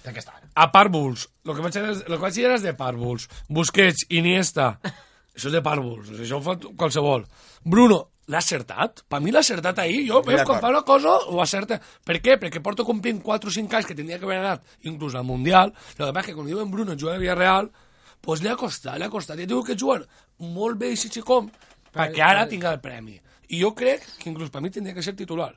D: Té que estar.
C: A pàrvuls. Lo que vaig dir és, lo que vaig dir és de pàrvuls. Busquets, Iniesta. Això és de pàrvuls. Això ho fa qualsevol. Bruno, l'ha acertat? Per mi l'ha acertat ahir. Jo, veus, quan fa una cosa, ho acerta. Per què? Perquè porto complint 4 o 5 anys que tindria que haver anat inclús al Mundial. Lo que passa que quan diuen Bruno juga a Villarreal, pues li ha costat, li ha costat. I diu que juguen molt bé i si xicom, perquè ara tinga el premi. I jo crec que inclús per mi tindria que ser titular.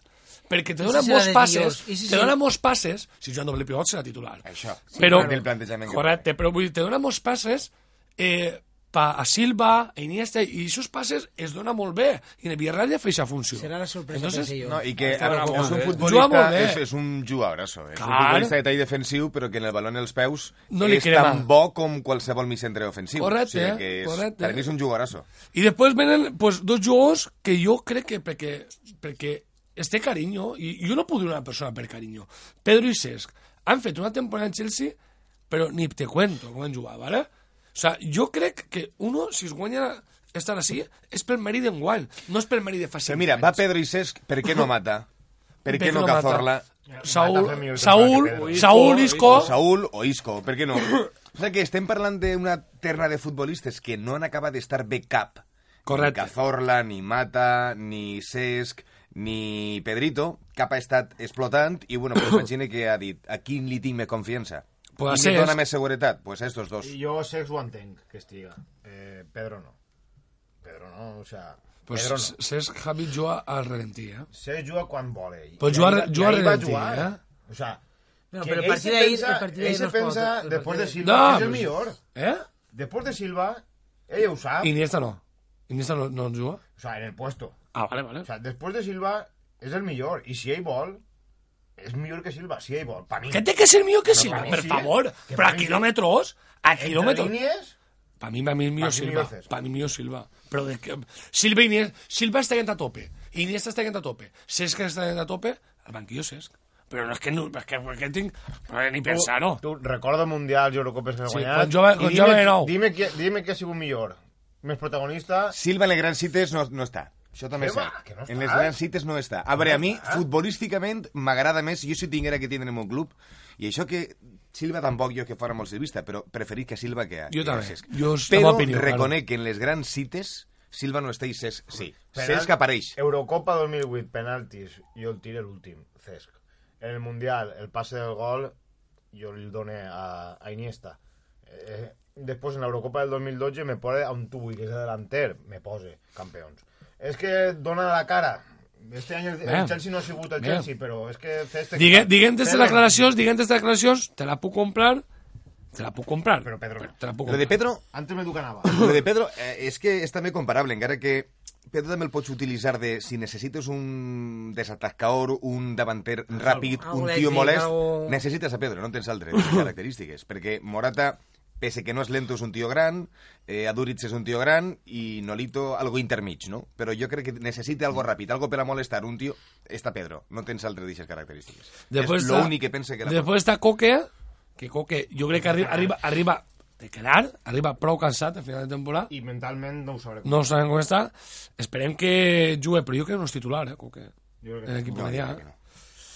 C: Perquè te
G: si
C: dona
G: serà
C: molts passes,
G: si
C: te
G: sí?
C: dona molts passes, si juga en doble pivot serà titular.
H: Això.
C: però,
H: Del plantejament
C: correcte, però vull dir, te dona molts passes eh, pa, a Silva, a Iniesta, i aquests passes es dona molt bé. I en el Villarreal ja fa aquesta funció.
G: Serà la sorpresa
C: Entonces,
G: per jo.
H: No, i que
F: Està
H: és
F: molt
H: un
F: bé.
C: Juga
H: futbolista,
C: molt bé.
H: és, és un jugadorazo. És un
C: Clar.
H: futbolista de tall defensiu, però que en el balón als peus
C: No li
H: és
C: crema.
H: tan bo com qualsevol mig centre ofensiu.
C: Correcte,
H: o sigui que és,
C: correcte.
H: Per mi és un jugadorazo.
C: I després venen pues, dos jugadors que jo crec que perquè, perquè es té carinyo, i jo no puc dir una persona per carinyo. Pedro i Cesc han fet una temporada en Chelsea, però ni te cuento com han jugat, ¿vale? O sea, jo crec que uno, si es guanya estar així, és per mèrit d'enguany, no és per mèrit de fa cinc
H: mira, va. Pedro i Cesc, per què no mata? Per què no
C: no?
H: Cazorla?
C: Saúl, Saúl. Saúl, Isco...
H: O Saúl o Isco, per què no? O sigui que estem parlant d'una terna de futbolistes que no han acabat d'estar bé cap.
C: Correcte.
H: Ni Cazorla, ni Mata, ni Cesc, ni Pedrito, cap ha estat explotant i, bueno, pues imagina que ha dit a quin li tinc més confiança?
C: Pues a Cesc.
H: dona més seguretat? Pues a estos dos.
D: I jo Sex ho entenc, que estiga. Eh, Pedro no. Pedro no, o sea...
C: Pues
D: Pedro no.
C: Cesc Javi juga al ralentí, eh?
D: Cesc juga quan vol ell.
C: Pues
D: I
C: juga-
D: ahir-
C: juga
D: i ahir va
C: ralentí,
D: jugar.
C: eh?
D: O sea,
G: No,
D: que
G: però el
D: ell
G: partit
D: se
G: d'ahir-
D: ell se
G: pot-
D: pensa,
G: el
D: después de Silva,
C: No,
D: és el millor.
C: Eh?
D: Después de Silva, ella ho sap.
C: Iniesta no. Iniesta no, no juga.
D: O sea, en el puesto.
C: Ah, vale, vale.
D: O sea, después de Silva és el millor. I si ell vol, és millor que Silva, si ell vol. Pa mi.
C: ¿Qué té que ser mío que Silva? Per
D: sí,
C: favor.
D: Que
C: Pero a
D: sí.
C: kilómetros, a
D: Entre
C: kilómetros.
D: línies,
C: mío
D: Pa' mí
C: Silva.
D: millor Cesc.
C: Para mí mío Silva. Pero de que... Silva Iniesta... Silva está yendo a tope. Iniesta está yendo a tope. Cesc está yendo a tope. Al banquillo Cesc. Pero no es que no... Es que, es que tinc... Però ni pensar-ho.
D: Tu, recorda Mundial i Eurocopes que ha
C: Sí,
D: guanyat.
C: quan jove-
D: I
C: quan
D: dime,
C: jove de nou.
D: Dime, que, dime que ha sigut millor. Més protagonista...
H: Silva en les grans cites no, no està. Això també és cert.
D: Que no està?
H: en les grans cites no està. A veure,
D: no
H: a mi,
D: està?
H: futbolísticament, m'agrada més, jo si tinguera que tindre en el meu club, i això que Silva tampoc jo que fora molt silvista, però preferir que Silva que a,
C: Jo també.
H: Cesc.
C: Jo
H: Però reconec que en les grans cites Silva no està i Cesc sí.
D: Penal-
H: Cesc apareix.
D: Eurocopa 2008, penaltis, jo el tiro l'últim, Cesc. En el Mundial, el passe del gol, jo el doné a, a Iniesta. Eh, després, en l'Eurocopa del 2012, me pone a un tubo que és de delanter, me pose, campeons. És que dona la cara. Este any el, el. Chelsea no ha sigut el. Chelsea, però és que Cesc...
C: Digue, diguem aquestes
D: Pedro-
C: declaracions, diguem aquestes declaracions, te la puc comprar, te la puc comprar.
D: Però Pedro no.
C: Te la puc
H: Lo de
C: comprar.
H: Pedro,
D: Antes me ducanava.
H: lo de Pedro eh, és que és també comparable, encara que Pedro també el pots utilitzar de si necessites un desatacador, un davanter ràpid, un tio molest, necessites a Pedro, no en tens altres característiques, perquè Morata pese que no és lento, és un tio gran, eh, Aduriz és un tio gran, i Nolito algo intermig, no? Però jo crec que necessita algo ràpid, algo per a molestar un tio. Està Pedro, no tens altres d'aquestes característiques.
C: Després
H: és l'únic que pense que la
C: Després està Coque, que Coque jo crec que arriba, arriba, arriba de quedar, arriba prou cansat a final de temporada,
D: I mentalment no ho sabré.
C: no sabem com està, esperem que jugui, però jo crec que no és titular, eh, Coque,
D: Jo crec que
C: en l'equip
H: No,
C: medià. eh.
H: no.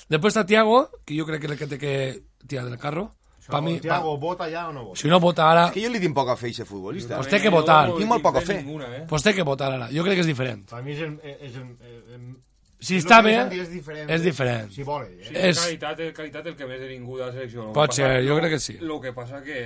C: Després està Tiago, que jo crec que és el que té que tirar del carro. Pa mi,
D: Tiago, vota ja o no vota?
C: si no vota ara,
H: És que jo li tinc poca fe a aquest futbolista.
C: Pues té que votar.
H: Tinc molt poca fe.
F: Ninguna, eh?
C: pues té que votar ara. Jo crec que és diferent.
D: Per mi és el... És el, el
C: Si està
D: el
C: bé,
D: és diferent.
C: és diferent.
D: Si vol, eh?
F: Sí,
C: És-
F: qualitat, qualitat el que més de ningú de la selecció.
C: Pot
F: que
C: ser, jo crec que sí.
F: Lo que passa que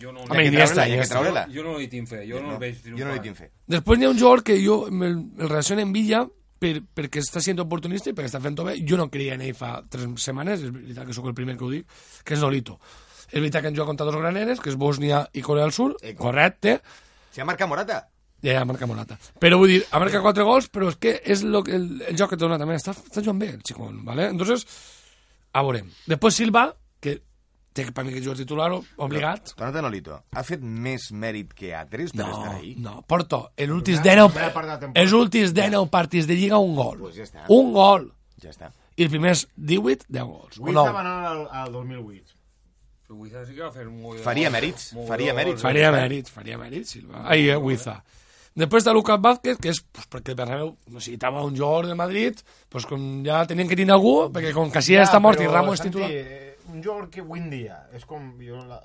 F: jo no...
C: Home,
H: Hi
C: Iniesta,
H: hi
C: Iniesta.
F: jo no li tinc fe, jo no, el veig
H: Jo no li tinc fe.
C: Després n'hi ha un jugador que jo el, el relaciono amb Villa per, perquè està sent oportunista i perquè està fent-ho bé. Jo no creia en ell fa tres setmanes, és veritat que sóc el primer que ho dic, que és Nolito. És veritat que han jugat contra dos graneres, que és Bòsnia i Corea del Sur,
H: Eco.
C: correcte,
H: Si ha marcat Morata.
C: ja ha marcat Morata. Però vull dir, ha marcat quatre gols, però és que és lo, que- el, el joc que té donat també. Està, està jugant bé, el xicón, ¿vale? Entonces, a veurem. Després Silva, que té per mi que jugar titular obligat.
H: Tornat a Nolito. Ha fet més mèrit que altres per
C: No,
H: estar ahí?
C: no, Porto, en últims
D: Primera-
C: 19,
D: primera part de la temporada.
C: els últims 19 partits de Lliga, un gol.
H: Pues ja està.
C: Un gol.
H: Ja està.
C: I els primers 18, 10 gols. O
D: Wiza va
C: 9.
D: anar al, al 2008.
F: Però Wiza sí que va fer un molt
H: Faria mèrits, faria mèrits.
C: Faria mèrit, faria mèrit, Silva. Ai, eh, Huiza. Després de Lucas Vázquez, que és pues, perquè el Bernabéu necessitava un jugador de Madrid, pues, com ja tenien que tenir algú, perquè com Casillas està mort i Ramos és titular...
D: eh, Un jugador que avui en dia és com... Jo, la,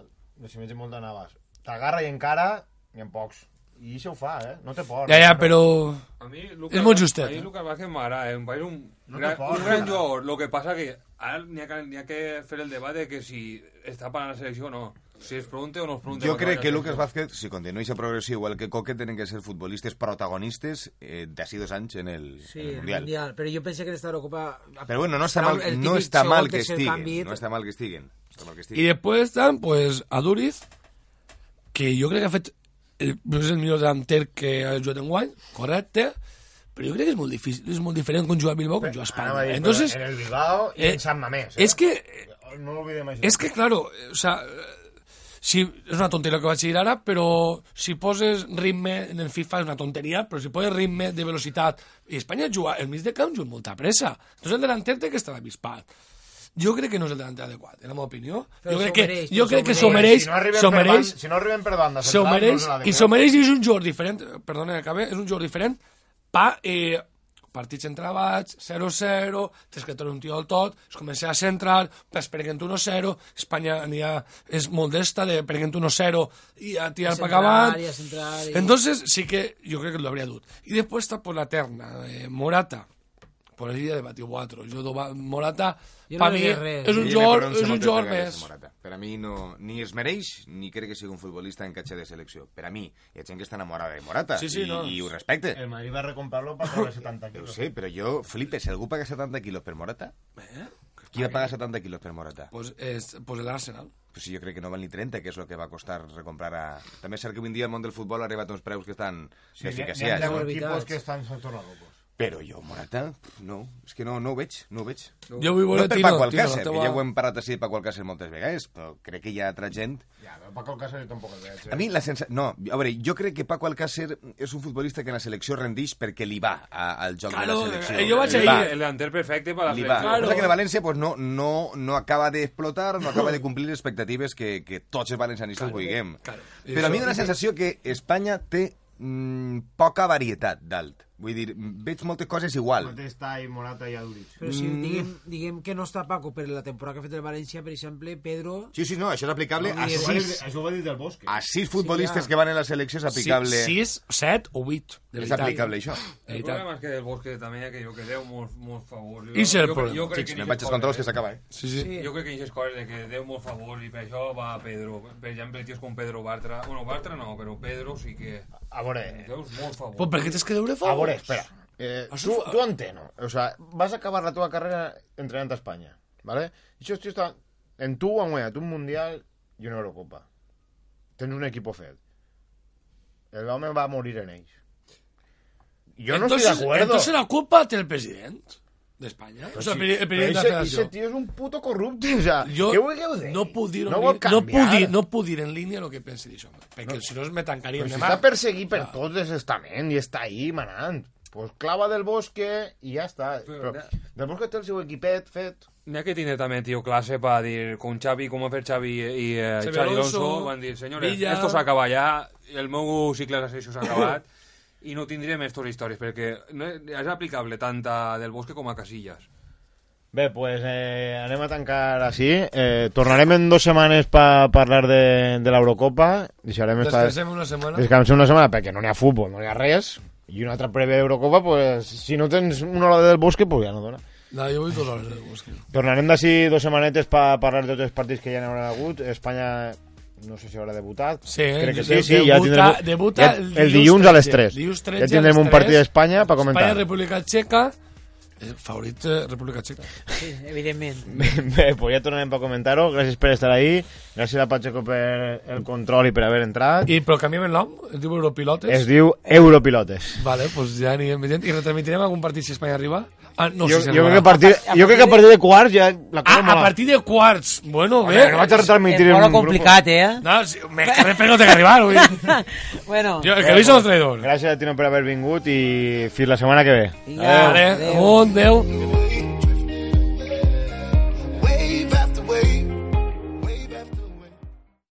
D: si m'he molt de Navas. T'agarra i encara, i en pocs. I això ho fa, eh? No té por.
C: Ja, ja, però...
F: A mi,
C: És molt justet,
F: A mi
C: eh?
F: Lucas Vázquez m'agrada, eh? em un,
D: No
F: gran,
D: pot,
F: un gran
D: mira.
F: jugador. Lo que pasa que ara n'hi ha, ha que fer el debat de que si està para la selecció o no. Si es pregunte o no es pregunte.
H: Jo crec que
F: a
H: Lucas. Vázquez, si continuï a progressió igual que Coque, tenen que ser futbolistes protagonistes eh, d'ací dos anys en el,
G: Sí,
H: en el
G: el
H: Mundial.
G: mundial. Però jo penso que d'estar ocupa...
H: Però bueno, no està mal, no està mal que estiguen. No està mal que estiguen.
C: I després estan, pues, Aduriz, que jo crec que ha fet... El, és el millor delanter que ha jugat en guany, correcte, però jo crec que és molt difícil, és molt diferent quan jugar a Bilbao que quan jugar a Espanya.
D: dir,
C: Entonces,
D: en el Bilbao i
C: eh,
D: en Sant Mamés. Eh?
C: és que
D: No l'oblidem això.
C: Es que, claro, o sea, si, és una tonteria que vaig dir ara, però si poses ritme en el FIFA és una tonteria, però si poses ritme de velocitat, i Espanya juga, el mig de camp juga molta pressa. Entonces el delanter té que estar avispat. Jo crec que no és el delanter adequat, en la meva opinió.
G: Però
C: jo crec que,
G: mereix,
C: jo crec que
G: s'ho
C: s'ho
G: mereix.
D: si no arriben
C: s'ho
D: per banda, si no arriben per banda,
C: s'ho
D: central,
C: mereix,
D: no és una
C: i s'ho mereix i és un jugador diferent, perdona, acabe, és un jugador diferent, pa, eh, partits entravats, 0-0, tens que treure un tio del tot, es comença a centrar, pues prenent 1-0, Espanya anirà, és molt d'esta, de prenent 1-0 i a tirar per avant.
G: i a centrar... I...
C: Entonces, sí que yo creo que lo habría dut. Y después está por la terna, eh, Morata. Por ya debatió cuatro. Yo, doba- Morata,
G: Jo no
C: para mí,
G: diria res.
C: és un jugador, és un jugador més.
H: Morata. Per a mi no, ni es mereix, ni crec que sigui un futbolista en catxa de selecció. Per a mi, hi ha gent que està enamorada de Morata,
C: Sí, sí,
H: i,
C: no.
H: i ho respecte.
D: El Madrid va a recomprarlo para pagar 70
H: Ho
D: kilos.
H: sé, però jo flipe, si algú paga 70 quilos per Morata,
C: Eh?
H: qui va pagar 70 quilos per Morata?
C: Pues, es, pues el Arsenal.
H: Pues sí, jo crec que no val ni 30, que és el que va costar recomprar a... També és cert que avui dia el món del futbol ha arribat a uns preus que estan
D: Sí, ha- n'hi ha deu
H: no?
D: equipos que estan tornant locos.
H: Però jo, Morata, no, és que no, no ho veig, no ho veig.
C: Jo vull
H: No
C: veure
H: per
C: Tino,
H: Paco Alcácer,
C: la
H: que
C: teva-
H: ja ho hem parlat així de Paco Alcácer moltes vegades, però crec que hi ha altra gent...
D: Ja, però Paco Alcácer jo tampoc el veig. Eh?
H: A mi la sensació... No, a veure, jo crec que Paco Alcácer és un futbolista que en la selecció rendix perquè li va a, al joc
C: Claro,
H: de la selecció.
C: eh, jo vaig ahir-.
F: El delanter perfecte para la
H: Li va.
F: selecció.
C: Claro.
H: Claro. que el València pues, no, no, no acaba d'explotar, no acaba de complir les expectatives que, que tots els valencianistes
C: Claro,
H: vulguem.
C: claro.
H: Però a mi dóna la sensació que Espanya té mm, poca varietat d'alt. Vull dir, veig moltes coses igual.
D: Mateix Tai, Morata i Aduriz.
G: Però si
H: Mm.
G: diguem, diguem que no està Paco per la temporada que ha fet el València, per exemple, Pedro...
H: Sí, sí, no, això és aplicable
G: No,
H: a sis,
D: Això ho va dir del Bosque.
H: a sis futbolistes
G: ja.
H: que van en la selecció és aplicable.
C: 6, 7 o 8. De
H: és aplicable això.
F: El problema és que del Bosque també que jo que deu molt, molt favor. Jo,
C: I és el
F: jo,
C: problema.
F: jo crec que
H: me'n vaig controls que s'acaba, eh?
C: Sí, sí.
G: Sí.
F: Jo crec que aquestes coses de que deu molt favor i per això va Pedro. Per exemple, tios com Pedro Bartra... Bueno, Bartra no, però Pedro sí que...
D: A veure,
F: Deus molt favor.
C: Pues per què tens que deure
D: a
C: favors?
D: Veure, espera. Eh,
C: Això
D: tu,
C: fa-
D: tu enteno. O sea, vas a acabar la teva carrera entrenant a Espanya, ¿vale? I això està... En tu guanyat un Mundial i una Eurocopa. Tens un equip fet. El home va morir en ells. Jo no
C: entonces,
D: estoy de acuerdo.
C: Entonces la culpa té el president D'Espanya. O
D: Però
C: sigui,
D: si-
C: el, el
D: però
C: president de
D: ese- tío és un puto corrupte, o sea,
C: Jo
D: què vulgueu dir?
C: no puc dir,
D: No vol
C: no, puc
D: canviar.
C: dir, no puc dir en línia el que pensi d'això, perquè si no me tancarien
D: Però si
C: de mà.
D: està perseguit per tots els estaments i està ahí manant. Pues clava del bosque i ja està. Però, del bosque té el seu equipet fet.
F: N'hi ha que tindre també, tio, clase para dir, con Xavi, com ha fet Xavi i eh,
C: Xavi Alonso,
F: Alonso, van dir, senyores,
C: Villa-
F: esto s'acaba ja, el meu cicle de sessió s'ha acabat, i no tindrem estos històries, perquè no és, aplicable tant a Del Bosque com a Casillas.
D: Bé, pues eh, anem a tancar així. Eh, tornarem en dues setmanes per parlar de, de l'Eurocopa. Deixarem esta...
C: Descansem una setmana.
D: Descansem una setmana perquè no n'hi ha futbol, no n'hi ha res. I una altra prèvia d'Eurocopa, pues, si no tens una hora del bosque, pues ja no dona.
C: No, jo vull dues hores del bosque.
D: Tornarem d'ací dues setmanetes per parlar de tots els partits que ja n'hi haurà hagut. Espanya no sé si haurà debutat.
C: Sí,
D: Crec que
C: de-
D: sí, sí, ja
C: debuta-
D: tindrem...
C: debuta
D: ja,
C: el dilluns
D: dilluns a les
C: 13.
D: 3.
C: Dilluns 13
D: ja tindrem un partit
C: 3.
D: d'Espanya per comentar.
C: Espanya, República Txeca, Eh, favorit de República Checa.
G: Sí, evidentment.
D: Bé, pues ja tornarem per comentar-ho. Gràcies per estar ahí. Gràcies a Pacheco per el control i per haver entrat.
C: I però canviem el nom? Es diu Europilotes?
D: Es diu Europilotes.
C: Vale, pues ja anirem veient. I retransmitirem algun partit si Espanya arriba? Ah, no,
D: jo,
C: si
D: jo, crec que a partir, a, a jo crec que a partir de quarts ja... La cosa
C: ah, mala.
D: a
C: partir de quarts. Bueno, bé.
D: Bueno, vaig a retransmitir en un grup.
G: complicat, eh?
C: No, si, me refe no té que arribar, oi.
G: bueno.
C: Jo, el que avís és el traïdor.
D: Gràcies a ti, no, per haver vingut i fins la setmana que ve.
G: Ja,
C: adéu.
G: adéu.
C: adéu. 10